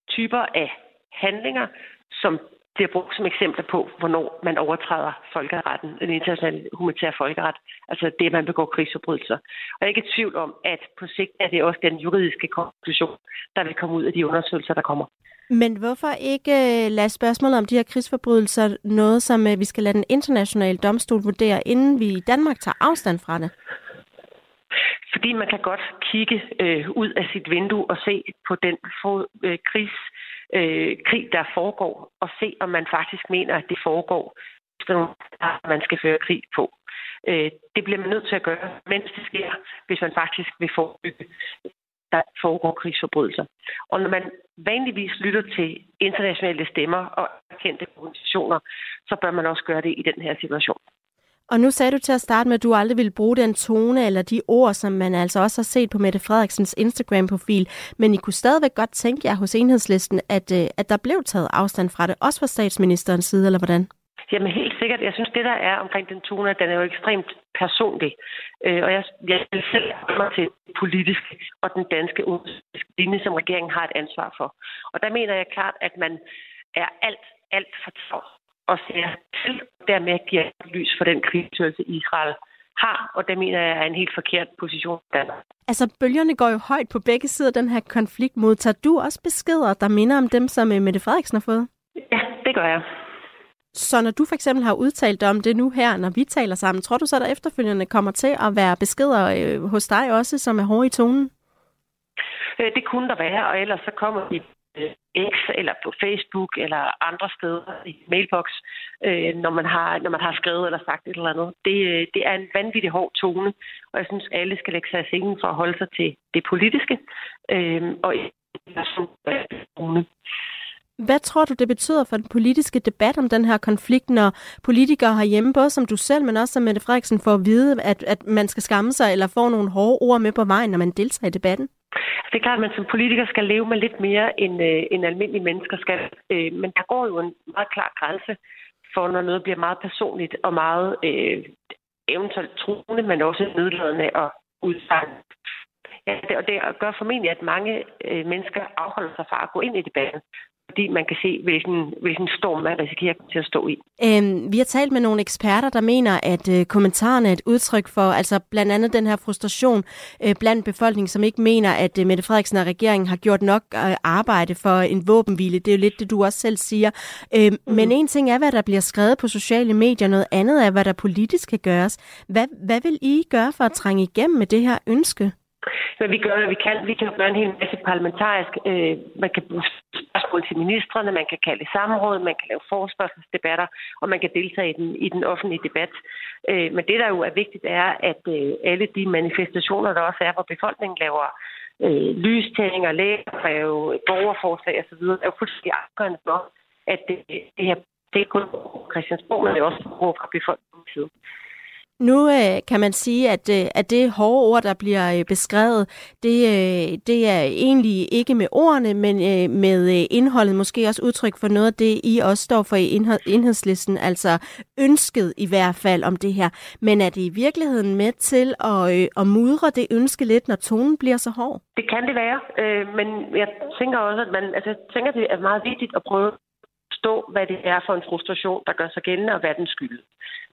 typer af handlinger, som bliver brugt som eksempler på, hvornår man overtræder folkeretten, den internationale humanitære folkeret, altså det, at man begår krigsforbrydelser. Og jeg er ikke i tvivl om, at på sigt er det også den juridiske konklusion, der vil komme ud af de undersøgelser, der kommer. Men hvorfor ikke øh, lade spørgsmålet om de her krigsforbrydelser noget, som øh, vi skal lade den internationale domstol vurdere, inden vi i Danmark tager afstand fra det? Fordi man kan godt kigge øh, ud af sit vindue og se på den for, øh, krigs øh, krig, der foregår, og se, om man faktisk mener, at det foregår, man skal føre krig på. Øh, det bliver man nødt til at gøre, mens det sker, hvis man faktisk vil forebygge, der foregår krigsforbrydelser. Og når man vanligvis lytter til internationale stemmer og kendte organisationer, så bør man også gøre det i den her situation. Og nu sagde du til at starte med, at du aldrig ville bruge den tone eller de ord, som man altså også har set på Mette Frederiksens Instagram-profil. Men I kunne stadigvæk godt tænke jer hos enhedslisten, at, øh, at der blev taget afstand fra det, også fra statsministerens side, eller hvordan? Jamen helt sikkert. Jeg synes, det der er omkring den tone, den er jo ekstremt personlig. Øh, og jeg, jeg vil selv mig til politisk og den danske linje, som regeringen har et ansvar for. Og der mener jeg klart, at man er alt, alt for travlt og ser til, og dermed giver lys for den krigsførelse, Israel har, og det mener jeg er en helt forkert position. Altså, bølgerne går jo højt på begge sider af den her konflikt. Modtager du også beskeder, der minder om dem, som øh, Mette Frederiksen har fået? Ja, det gør jeg. Så når du for eksempel har udtalt om det nu her, når vi taler sammen, tror du så, der efterfølgende kommer til at være beskeder øh, hos dig også, som er hårde i tonen? Øh, det kunne der være, og ellers så kommer de Øh, X eller på Facebook eller andre steder i mailbox, øh, når, man har, når man har skrevet eller sagt et eller andet. Det, øh, det er en vanvittig hård tone, og jeg synes, alle skal lægge sig af sengen for at holde sig til det politiske øh, og. Hvad tror du, det betyder for den politiske debat om den her konflikt, når politikere herhjemme, både som du selv, men også som Mette Frederiksen, får at vide, at, at man skal skamme sig eller få nogle hårde ord med på vejen, når man deltager i debatten? Altså, det er klart, at man som politiker skal leve med lidt mere, end, øh, end almindelige mennesker skal. Øh, men der går jo en meget klar grænse for, når noget bliver meget personligt og meget øh, eventuelt truende, men også nedladende og udsagende. Ja, det, og det gør formentlig, at mange øh, mennesker afholder sig fra at gå ind i debatten, fordi man kan se, hvilken, hvilken storm man risikerer til at stå i. Øhm, vi har talt med nogle eksperter, der mener, at øh, kommentarerne er et udtryk for altså blandt andet den her frustration øh, blandt befolkningen, som ikke mener, at øh, Mette Frederiksen og regeringen har gjort nok øh, arbejde for en våbenhvile. Det er jo lidt det, du også selv siger. Øh, mm. Men en ting er, hvad der bliver skrevet på sociale medier, noget andet er, hvad der politisk kan gøres. Hvad, hvad vil I gøre for at trænge igennem med det her ønske? Men vi gør, hvad vi kan. Vi kan gøre en hel masse parlamentarisk. Øh, man kan bruge spørgsmål til ministerne, man kan kalde samråd, man kan lave forespørgselsdebatter, og man kan deltage i den, i den offentlige debat. Øh, men det, der jo er vigtigt, er, at øh, alle de manifestationer, der også er, hvor befolkningen laver øh, lystændinger, lægerbrev, borgerforslag osv., er jo fuldstændig afgørende for, at det, det her det er kun Christiansborg, men det er også fra befolkningens side. Nu øh, kan man sige, at, øh, at det hårde ord, der bliver øh, beskrevet, det, øh, det er egentlig ikke med ordene, men øh, med øh, indholdet måske også udtryk for noget af det, I også står for i indhedslisten, altså ønsket i hvert fald om det her. Men er det i virkeligheden med til at, øh, at mudre det ønske lidt, når tonen bliver så hård? Det kan det være, øh, men jeg tænker også, at man, altså, jeg tænker, det er meget vigtigt at prøve forstå, hvad det er for en frustration, der gør sig gældende, og hvad den skyld.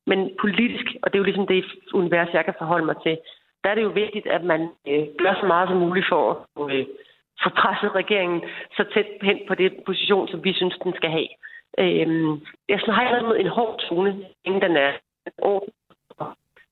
Men politisk, og det er jo ligesom det univers, jeg kan forholde mig til, der er det jo vigtigt, at man øh, gør så meget som muligt for at øh, få presset regeringen så tæt hen på den position, som vi synes, den skal have. Øh, jeg har jeg en hård tone, inden den er ordentlig,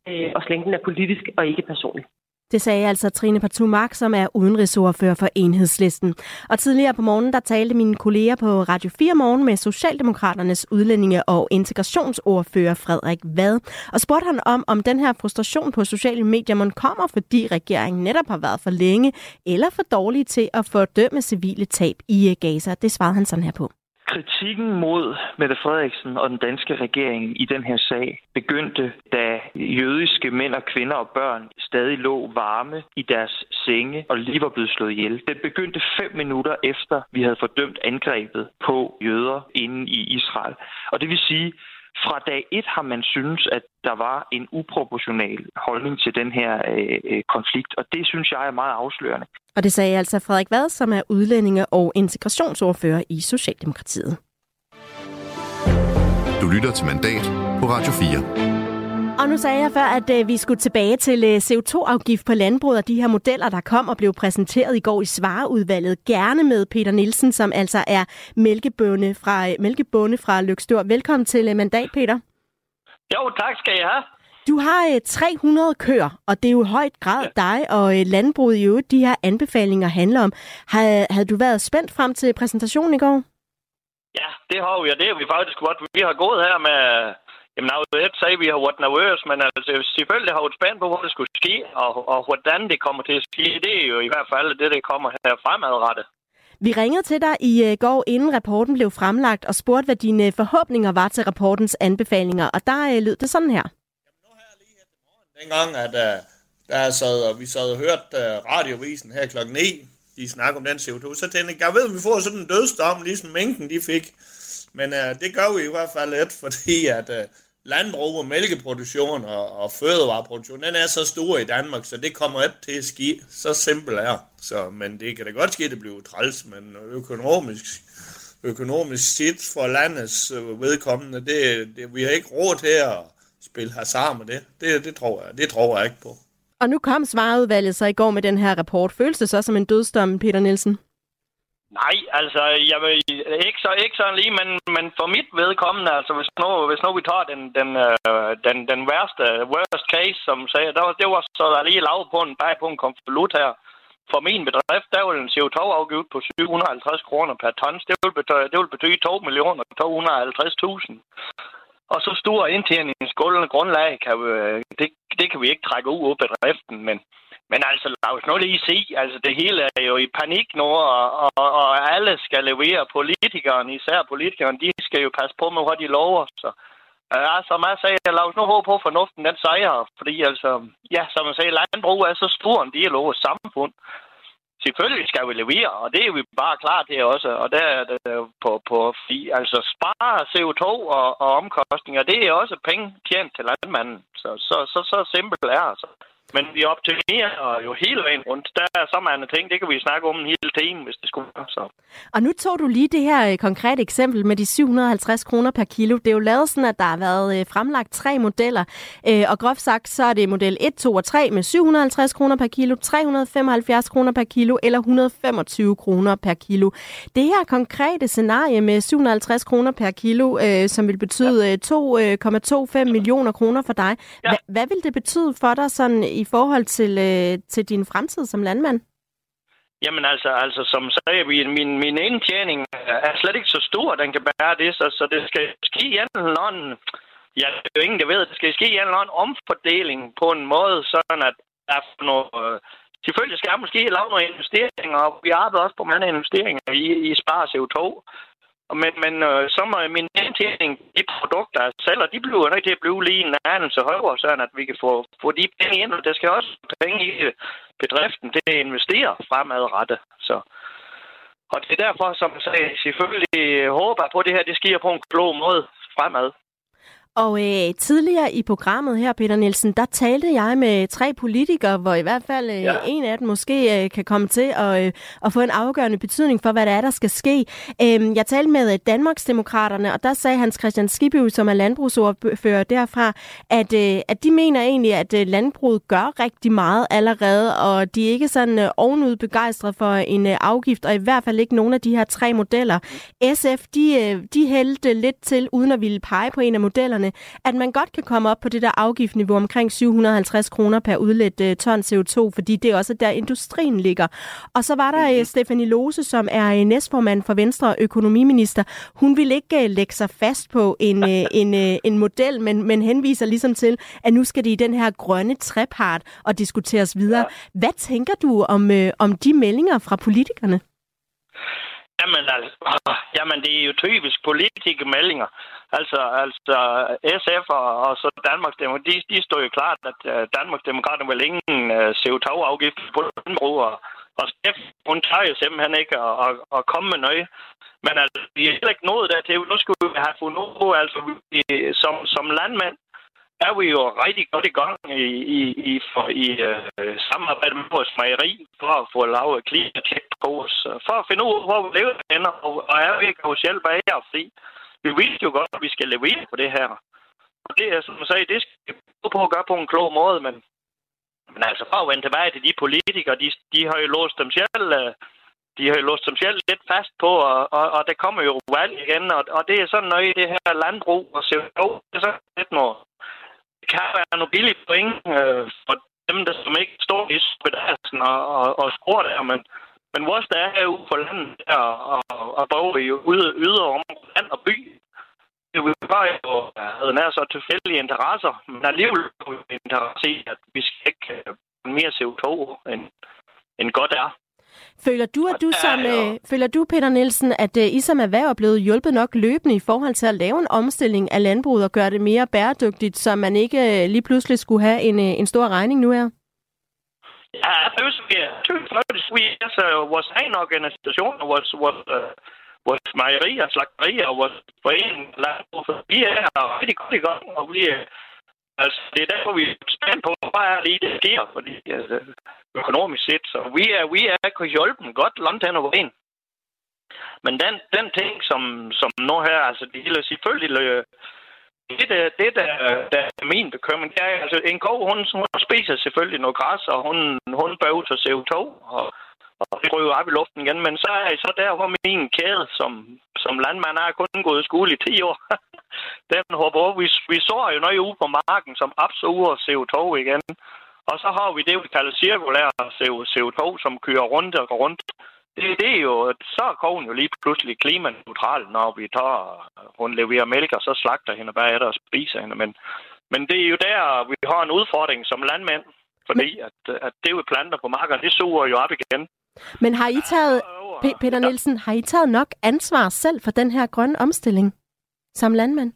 øh, og så længe den er politisk og ikke personlig. Det sagde altså Trine Partumark, som er udenrigsordfører for Enhedslisten. Og tidligere på morgenen, der talte mine kolleger på Radio 4 Morgen med Socialdemokraternes udlændinge- og integrationsordfører Frederik Vad. Og spurgte han om, om den her frustration på sociale medier man kommer, fordi regeringen netop har været for længe eller for dårlig til at fordømme civile tab i øh, Gaza. Det svarede han sådan her på. Kritikken mod Mette Frederiksen og den danske regering i den her sag begyndte, da jødiske mænd og kvinder og børn stadig lå varme i deres senge og lige var blevet slået ihjel. Den begyndte fem minutter efter, vi havde fordømt angrebet på jøder inde i Israel. Og det vil sige, fra dag et har man synes, at der var en uproportional holdning til den her øh, øh, konflikt, og det synes jeg er meget afslørende. Og det sagde altså Frederik Vad, som er udlændinge- og integrationsordfører i Socialdemokratiet. Du lytter til Mandat på Radio 4. Og nu sagde jeg før, at øh, vi skulle tilbage til øh, CO2-afgift på landbruget og de her modeller, der kom og blev præsenteret i går i Svareudvalget. Gerne med Peter Nielsen, som altså er mælkebonde fra, øh, mælkebonde fra Lykstør. Velkommen til øh, Mandat, Peter. Jo, tak skal jeg have. Du har øh, 300 køer, og det er jo i højt grad ja. dig og øh, landbruget i øvrigt, de her anbefalinger handler om. Har, havde du været spændt frem til præsentationen i går? Ja, det har vi, og det er vi faktisk godt. Vi har gået her med Jamen, jeg vil ikke sige, at vi har været nervøse, men altså, selvfølgelig har vi spændt på, hvor det skulle ske, og, og hvordan det kommer til at ske. Det er jo i hvert fald det, der kommer her fremadrettet. Vi ringede til dig i uh, går, inden rapporten blev fremlagt, og spurgte, hvad dine forhåbninger var til rapportens anbefalinger. Og der uh, lød det sådan her. Jamen, nu her lige her til morgen, dengang, at uh, der sad, og vi sad og hørte uh, radiovisen her klokken 9, de snakker om den CO2, så tænkte jeg, jeg ved, at vi får sådan en dødsdom, ligesom mængden de fik. Men uh, det gør vi i hvert fald lidt, fordi at uh, landbrug og mælkeproduktion og, og fødevareproduktion, den er så stor i Danmark, så det kommer ikke til at ske. Så simpelt er så, Men det kan da godt ske, at det bliver træls, men økonomisk, økonomisk set for landets øh, vedkommende, det, det, vi har ikke råd til at spille hasard med det. Det, det, tror jeg, det tror jeg ikke på. Og nu kom svareudvalget så i går med den her rapport. Føles det så som en dødsdom, Peter Nielsen? Nej, altså, jeg vil, ikke, så, ikke sådan lige, men, men for mit vedkommende, altså, hvis nu, hvis nu vi tager den, den, øh, den, den værste, worst case, som sagde, der, det var så der lige lavet på en, bag på en konvolut her. For min bedrift, der vil en CO2-afgift på 750 kroner per tons. Det vil betyde, det vil betyde 2 millioner 250.000. Og så stor indtjeningsgulvende grundlag, kan vi, det, det kan vi ikke trække ud af bedriften, men men altså, lad os nu lige se. Altså, det hele er jo i panik nu, og, og, og alle skal levere. Politikerne, især politikerne, de skal jo passe på med, hvad de lover. Så ja, som jeg sagde, lad os nu håbe på, at fornuften den sejrer. Fordi altså, ja, som jeg sagde, landbrug er så stor en del af vores samfund. Selvfølgelig skal vi levere, og det er vi bare klar til også. Og der er det på, på altså spare CO2 og, og omkostninger, det er også penge tjent til landmanden. Så, så, så, så simpelt er det altså. Men vi optimerer jo hele vejen rundt. Der er så mange ting, det kan vi snakke om en hel time, hvis det skulle være så. Og nu tog du lige det her øh, konkrete eksempel med de 750 kroner per kilo. Det er jo lavet sådan, at der har været øh, fremlagt tre modeller. Øh, og groft sagt, så er det model 1, 2 og 3 med 750 kroner per kilo, 375 kroner per kilo eller 125 kroner per kilo. Det her konkrete scenarie med 750 kroner per kilo, som vil betyde 2,25 millioner kroner for dig. Ja. Hvad vil det betyde for dig sådan i forhold til, øh, til din fremtid som landmand? Jamen altså, altså som sagde, min, min indtjening er slet ikke så stor, den kan bære det, så, så det skal ske i en eller anden, ja, det er jo ingen, der ved, det skal ske i en eller anden omfordeling på en måde, sådan at der er noget, øh, selvfølgelig skal jeg måske lave nogle investeringer, og vi arbejder også på mange investeringer i, i spar CO2, men, men øh, så må min indtjening, de produkter, jeg sælger, de bliver nødt til at blive lige en anelse højere, så at vi kan få, få de penge ind. Og der skal også penge i bedriften til at investere fremadrettet. Så. Og det er derfor, som jeg sagde, selvfølgelig håber på, at det her det sker på en klog måde fremad. Og øh, tidligere i programmet her, Peter Nielsen, der talte jeg med tre politikere, hvor i hvert fald øh, ja. en af dem måske øh, kan komme til at, øh, at få en afgørende betydning for, hvad der er, der skal ske. Øh, jeg talte med øh, Danmarksdemokraterne, og der sagde Hans Christian Skibby, som er landbrugsordfører derfra, at, øh, at de mener egentlig, at øh, landbruget gør rigtig meget allerede, og de er ikke sådan øh, ovenud begejstrede for en øh, afgift, og i hvert fald ikke nogen af de her tre modeller. SF, de, øh, de hældte lidt til, uden at ville pege på en af modellerne, at man godt kan komme op på det der afgiftniveau omkring 750 kroner per udledt uh, ton CO2, fordi det er også der, industrien ligger. Og så var der uh, Stefanie Lose, som er uh, næstformand for Venstre økonomiminister. Hun vil ikke lægge sig fast på en, *laughs* en, en model, men, men henviser ligesom til, at nu skal det i den her grønne trepart og diskuteres videre. Ja. Hvad tænker du om, om de meldinger fra politikerne? Jamen, altså, jamen, det er jo typisk politiske meldinger. Altså, altså SF og, og så Danmarks de, de står jo klart, at uh, Danmarks Demokrater vil ingen uh, CO2-afgift på landbrug, og, og SF, hun tager jo simpelthen ikke at, at, at komme med noget. Men altså, vi er heller ikke nået dertil. Nu skulle vi have fundet ud altså, vi, som, som landmænd, er vi jo rigtig godt i gang i, i, i, for, i uh, samarbejde med vores mejeri for at få lavet klimatjek på os, for at finde ud af, hvor vi lever henne, og, og er vi ikke hos hjælp af jer, fordi vi vidste jo godt, at vi skal levere på det her. Og det er, som jeg sagde, det skal vi på at gøre på en klog måde, men, men altså for at vende tilbage til de politikere, de, de har jo låst dem selv, øh, de har jo låst dem selv lidt fast på, og, og, og der kommer jo valg igen, og, og det er sådan noget i det her landbrug, og CO2, det er sådan lidt noget, det kan være nogle billige point øh, for dem, der som ikke står i spedalsen og, og, og skruer der, men, men vores der er ude på landet der, og, og både i yder, yder om land og by, det var jo, havde nær så tilfældige interesser, men alligevel har vi interesse i, at vi skal ikke uh, mere CO2 end, end godt er. Føler du, at du som, øh, føler du, Peter Nielsen, at øh, I som erhverv er blevet hjulpet nok løbende i forhold til at lave en omstilling af landbruget og gøre det mere bæredygtigt, så man ikke øh, lige pludselig skulle have en, øh, en stor regning nu her? Ja, faktisk, vi er. Tøft Vi er altså, vores egen organisation, vores, vores, uh, vores mejerier, slagterier og vores forening, vi er rigtig godt i gang, og vi er, altså, det er derfor, vi er spændt på, hvad er lige det der sker, fordi altså, økonomisk set, så vi er, vi er kunne hjælpe dem godt langt hen over en. Men den, den ting, som, som nu her, altså det hele selvfølgelig, øh, det, der, det der, der er min bekymring, det er, altså en ko, hun, hun spiser selvfølgelig noget græs, og hun, hun bøver til CO2, og, og det ryger op i luften igen. Men så er så der, hvor min kæde som, som landmand er kun gået i skole i 10 år. *laughs* Den hopper over. Vi, vi så jo noget ude på marken, som absorberer CO2 igen. Og så har vi det, vi kalder cirkulær CO2, som kører rundt og rundt det, det er jo, så er kogen jo lige pludselig klimaneutral, når vi tager, hun leverer mælk, og så slagter hende bagefter og spiser hende. Men, men det er jo der, vi har en udfordring som landmænd, fordi at, at det jo planter på marken, det suger jo op igen. Men har I taget, Peter Nielsen, har I taget nok ansvar selv for den her grønne omstilling som landmand?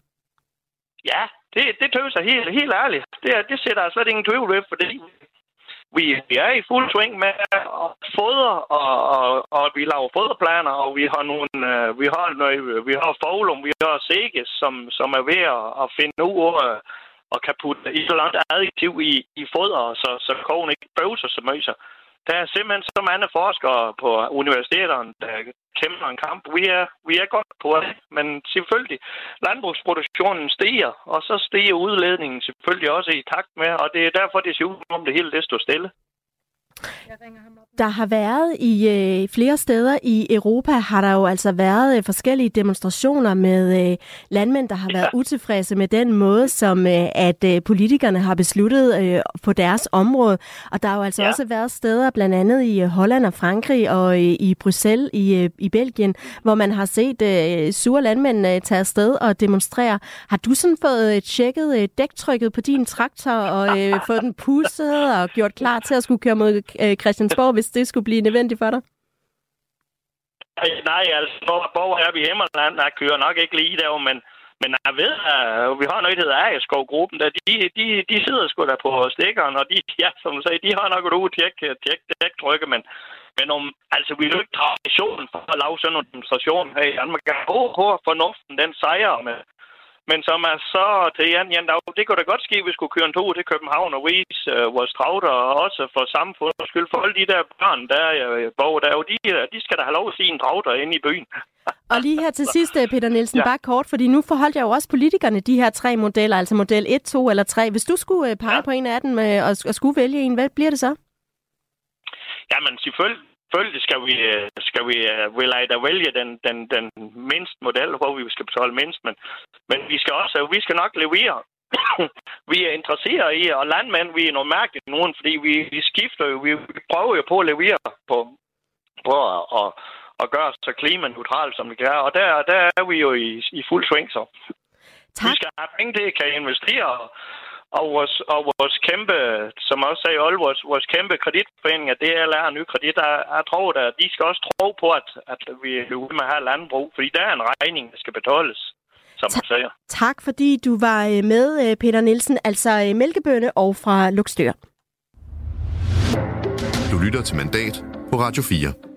Ja, det, det tøser helt, helt ærligt. Det, det sætter jeg slet ingen tvivl ved, fordi vi, vi er i fuld sving med at fodre, og, og, og vi laver foderplaner, og vi har nogle, øh, vi har noget, vi har Foglum, vi har Seges, som, som er ved at, at finde ud af og kan putte et eller andet additiv i, i foder, så, så kogen ikke bøvser så meget. Der er simpelthen så mange forskere på universiteterne, der kæmper en kamp. Vi er, vi er godt på det, men selvfølgelig, landbrugsproduktionen stiger, og så stiger udledningen selvfølgelig også i takt med, og det er derfor, det ser ud som det hele det står stille. Der har været i øh, flere steder i Europa, har der jo altså været øh, forskellige demonstrationer med øh, landmænd, der har været ja. utilfredse med den måde, som øh, at øh, politikerne har besluttet øh, på deres område. Og der har jo altså ja. også været steder, blandt andet i øh, Holland og Frankrig og øh, i Bruxelles i, øh, i Belgien, hvor man har set øh, sure landmænd øh, tage afsted og demonstrere. Har du sådan fået øh, tjekket øh, dæktrykket på din traktor og øh, fået den pusset og gjort klar til at skulle køre mod øh, Øh, Christiansborg, hvis det skulle blive nødvendigt for dig? Nej, altså, hvor er vi hjemme, jeg kører nok ikke lige der, men, men jeg ved, at vi har noget, der hedder Agerskov-gruppen, der de, de, de sidder sgu da på stikkeren, og de, ja, som du sagde, de har nok et uge tjek, tjek, tjek trykke, men, men om, altså, vi er jo ikke traditionen for at lave sådan en demonstration her i Danmark. Jeg håber på, at fornuften den sejrer med, men som er så til Jan, Jan Dag, det kunne da godt ske, at vi skulle køre en tur til København og vise øh, vores trauter, og også for samfundets skyld, for alle de der børn, der øh, bor der, jo, de, de skal da have lov at se en trauter inde i byen. Og lige her til sidst, øh, Peter Nielsen, ja. bare kort, fordi nu forholdt jeg jo også politikerne de her tre modeller, altså model 1, 2 eller 3. Hvis du skulle øh, pege ja. på en af dem øh, og, og skulle vælge en, hvad bliver det så? Jamen selvfølgelig, selvfølgelig skal vi, øh, skal vi vil I da vælge den, den, den mindste model, hvor vi skal betale mindst, men, men vi skal også, vi skal nok levere. *coughs* vi er interesseret i, og landmænd, vi er noget mærkeligt nogen, fordi vi, vi skifter jo, vi, prøver jo på at levere på, på at, at, at gøre os så klimaneutralt, som vi kan. Og der, der er vi jo i, i fuld sving, så. Tak. Vi skal have penge til, kan investere, og vores, og vores kæmpe, som også sagde Olle, vores, vores kæmpe kreditforening, det er lærer ny kredit, der er tro, der, de skal også tro på, at, at vi er ude med have landbrug, fordi der er en regning, der skal betales, som man siger. Tak fordi du var øh, med, øh, Peter Nielsen, altså øh, mælkebønne og fra Luxdør. Du lytter til Mandat på Radio 4.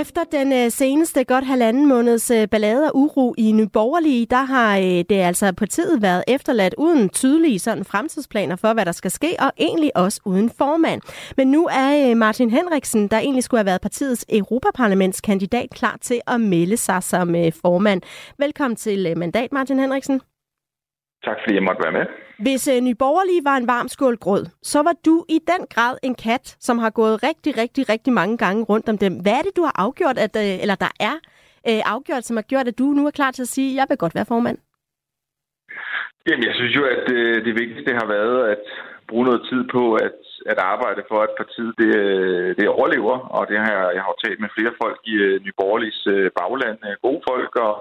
Efter den øh, seneste godt halvanden måneds øh, ballade og uro i Nyborgerlige, der har øh, det altså partiet været efterladt uden tydelige sådan fremtidsplaner for, hvad der skal ske, og egentlig også uden formand. Men nu er Martin Henriksen, der egentlig skulle have været partiets Europaparlamentskandidat, klar til at melde sig som formand. Velkommen til mandat, Martin Henriksen. Tak fordi jeg måtte være med. Hvis øh, Nyborgerlige var en varm skål grød, så var du i den grad en kat, som har gået rigtig, rigtig, rigtig mange gange rundt om dem. Hvad er det, du har afgjort, at, øh, eller der er øh, afgjort, som har gjort, at du nu er klar til at sige, at jeg vil godt være formand? Jamen, jeg synes jo, at øh, det vigtigste har været at bruge noget tid på at, at arbejde for, at partiet det, øh, det overlever. Og det har jeg, jeg har talt med flere folk i øh, Nyborgerliges øh, bagland, øh, gode folk og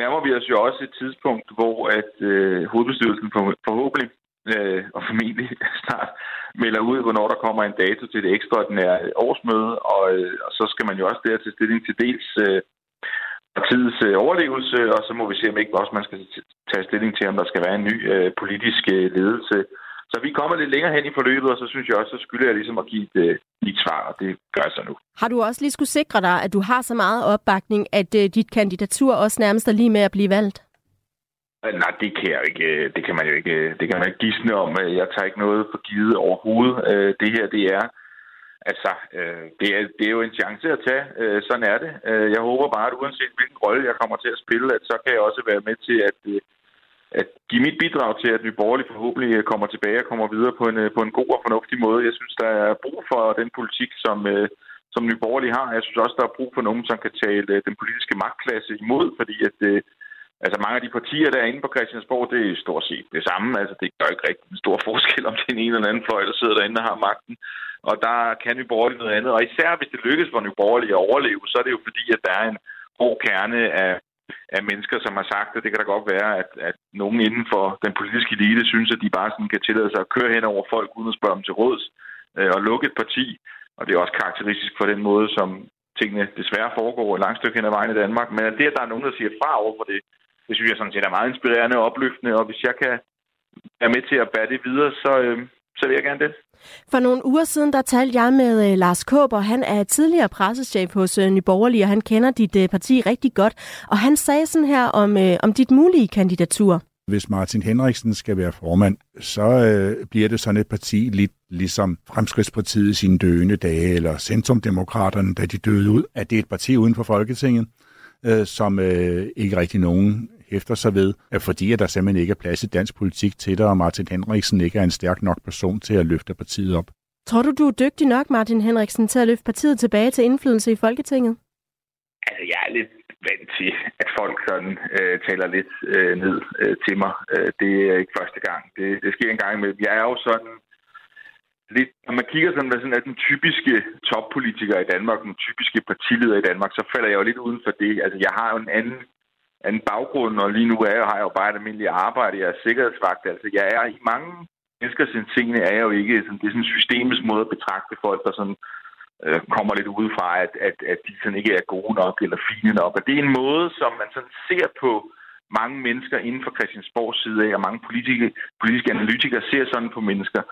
nærmer vi os jo også et tidspunkt, hvor at øh, hovedbestyrelsen for, forhåbentlig øh, og formentlig *laughs* snart melder ud, hvornår der kommer en dato til det ekstraordinære årsmøde, og, øh, og så skal man jo også der til stilling til dels øh, partiets øh, overlevelse, og så må vi se, om ikke også man skal tage stilling til, om der skal være en ny øh, politisk øh, ledelse så vi kommer lidt længere hen i forløbet, og så synes jeg også, så skylder jeg ligesom at give et, øh, et svar, og det gør jeg så nu. Har du også lige skulle sikre dig, at du har så meget opbakning, at uh, dit kandidatur også nærmest er lige med at blive valgt? Øh, nej, det kan, jeg ikke, det kan man jo ikke, det kan man ikke gisne om. Jeg tager ikke noget for givet overhovedet. Det her, det er, altså, det er, det er jo en chance at tage. Sådan er det. Jeg håber bare, at uanset hvilken rolle jeg kommer til at spille, at så kan jeg også være med til at at give mit bidrag til, at Nye Borgerlige forhåbentlig øh, kommer tilbage og kommer videre på en, øh, på en god og fornuftig måde. Jeg synes, der er brug for den politik, som, øh, som Nye Borgerlige har. Jeg synes også, der er brug for nogen, som kan tale den politiske magtklasse imod, fordi at altså mange af de partier, der er inde på Christiansborg, det er stort set det samme. Altså, det gør ikke rigtig en stor *laughs* forskel, om det er en eller anden fløj, der sidder derinde og har magten. Og der kan Nye Borgerlige noget andet. Og især hvis det lykkes for Nye Borgerlige at overleve, så er det jo fordi, at der er en hård kerne af af mennesker, som har sagt, at det kan da godt være, at, at nogen inden for den politiske elite synes, at de bare sådan kan tillade sig at køre hen over folk uden at spørge dem til råds øh, og lukke et parti. Og det er også karakteristisk for den måde, som tingene desværre foregår et langt stykke hen ad vejen i Danmark. Men at det, at der er nogen, der siger fra over for det, det synes jeg sådan set er meget inspirerende og opløftende. Og hvis jeg kan være med til at bære det videre, så, øh, så vil jeg gerne det. For nogle uger siden, der talte jeg med uh, Lars Kåber. Han er tidligere pressechef hos øh, uh, Nyborgerlige, og han kender dit uh, parti rigtig godt. Og han sagde sådan her om, uh, om dit mulige kandidatur. Hvis Martin Henriksen skal være formand, så øh, bliver det sådan et parti lidt ligesom Fremskridspartiet i sine døende dage, eller Centrumdemokraterne, da de døde ud, at det er et parti uden for Folketinget, øh, som øh, ikke rigtig nogen hæfter sig ved, at fordi at der simpelthen ikke er plads i dansk politik til det, og Martin Henriksen ikke er en stærk nok person til at løfte partiet op. Tror du, du er dygtig nok, Martin Henriksen, til at løfte partiet tilbage til indflydelse i Folketinget? Altså, jeg er lidt vant til, at folk sådan øh, taler lidt øh, ned øh, til mig. Øh, det er ikke første gang. Det, det sker en gang med. Jeg er jo sådan lidt, når man kigger sådan, hvad sådan er den typiske toppolitiker i Danmark, den typiske partileder i Danmark, så falder jeg jo lidt uden for det. Altså, jeg har jo en anden anden baggrund, og lige nu er jeg, har jeg jo bare et almindeligt arbejde. Jeg er sikkerhedsvagt. Altså, jeg er i mange menneskers indseende er jeg jo ikke sådan, det er sådan systemets måde at betragte folk, der sådan øh, kommer lidt udefra, at, at, at de sådan ikke er gode nok eller fine nok. Og det er en måde, som man sådan ser på mange mennesker inden for Christiansborgs side af, og mange politiske, politiske analytikere ser sådan på mennesker.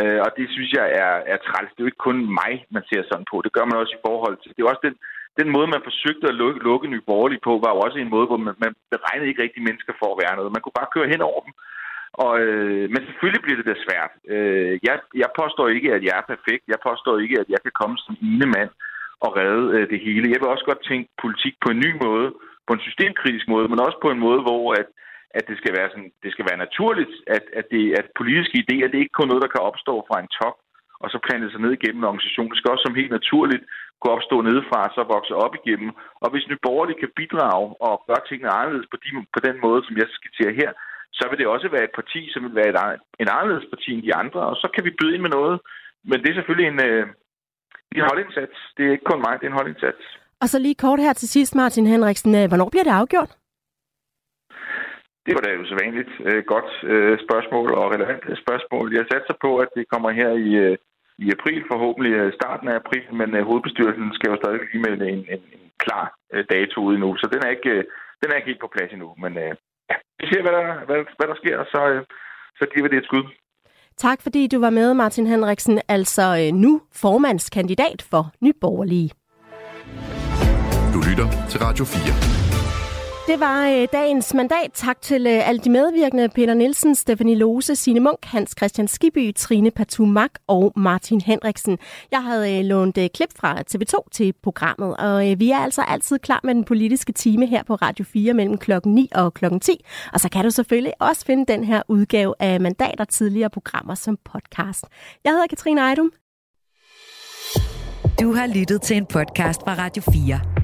Øh, og det synes jeg er, er træls. Det er jo ikke kun mig, man ser sådan på. Det gør man også i forhold til. Det er også den den måde, man forsøgte at lukke, lukke Nye Borgerlige på, var jo også en måde, hvor man, man beregnede ikke rigtig mennesker for at være noget. Man kunne bare køre hen over dem. Og, øh, men selvfølgelig bliver det da svært. Øh, jeg, jeg påstår ikke, at jeg er perfekt. Jeg påstår ikke, at jeg kan komme som ene mand og redde øh, det hele. Jeg vil også godt tænke politik på en ny måde, på en systemkritisk måde, men også på en måde, hvor at, at det, skal være sådan, det skal være naturligt, at, at, det, at politiske idéer, det er ikke kun noget, der kan opstå fra en top, og så plante sig ned igennem en organisation. Det skal også som helt naturligt kunne opstå nedefra, og så vokse op igennem. Og hvis Nye Borgerlige kan bidrage og gøre tingene anderledes på, de, på den måde, som jeg skitserer her, så vil det også være et parti, som vil være et, en anderledes parti end de andre, og så kan vi byde ind med noget. Men det er selvfølgelig en, øh, en holdindsats. Det er ikke kun mig, det er en holdindsats. Og så lige kort her til sidst, Martin Henriksen. Øh, hvornår bliver det afgjort? Det var da jo så vanligt øh, godt øh, spørgsmål og relevant spørgsmål. Jeg satser på, at det kommer her i, i april, forhåbentlig øh, starten af april, men øh, hovedbestyrelsen skal jo stadig lige med en, en, en klar øh, dato ud nu, så den er ikke, den er ikke helt på plads endnu. Men ja, vi ser, hvad der, hvad, hvad der sker, og så, så giver vi det et skud. Tak fordi du var med, Martin Henriksen, altså nu formandskandidat for Nyborgerlige. Du lytter til Radio 4. Det var øh, dagens mandat. Tak til øh, alle de medvirkende. Peter Nielsen, Stefanie Lose, Signe Munk, Hans Christian Skiby, Trine Patumak og Martin Henriksen. Jeg havde øh, lånt øh, klip fra TV2 til programmet, og øh, vi er altså altid klar med den politiske time her på Radio 4 mellem klokken 9 og klokken 10. Og så kan du selvfølgelig også finde den her udgave af mandater tidligere programmer som podcast. Jeg hedder Katrine Ejdum. Du har lyttet til en podcast fra Radio 4.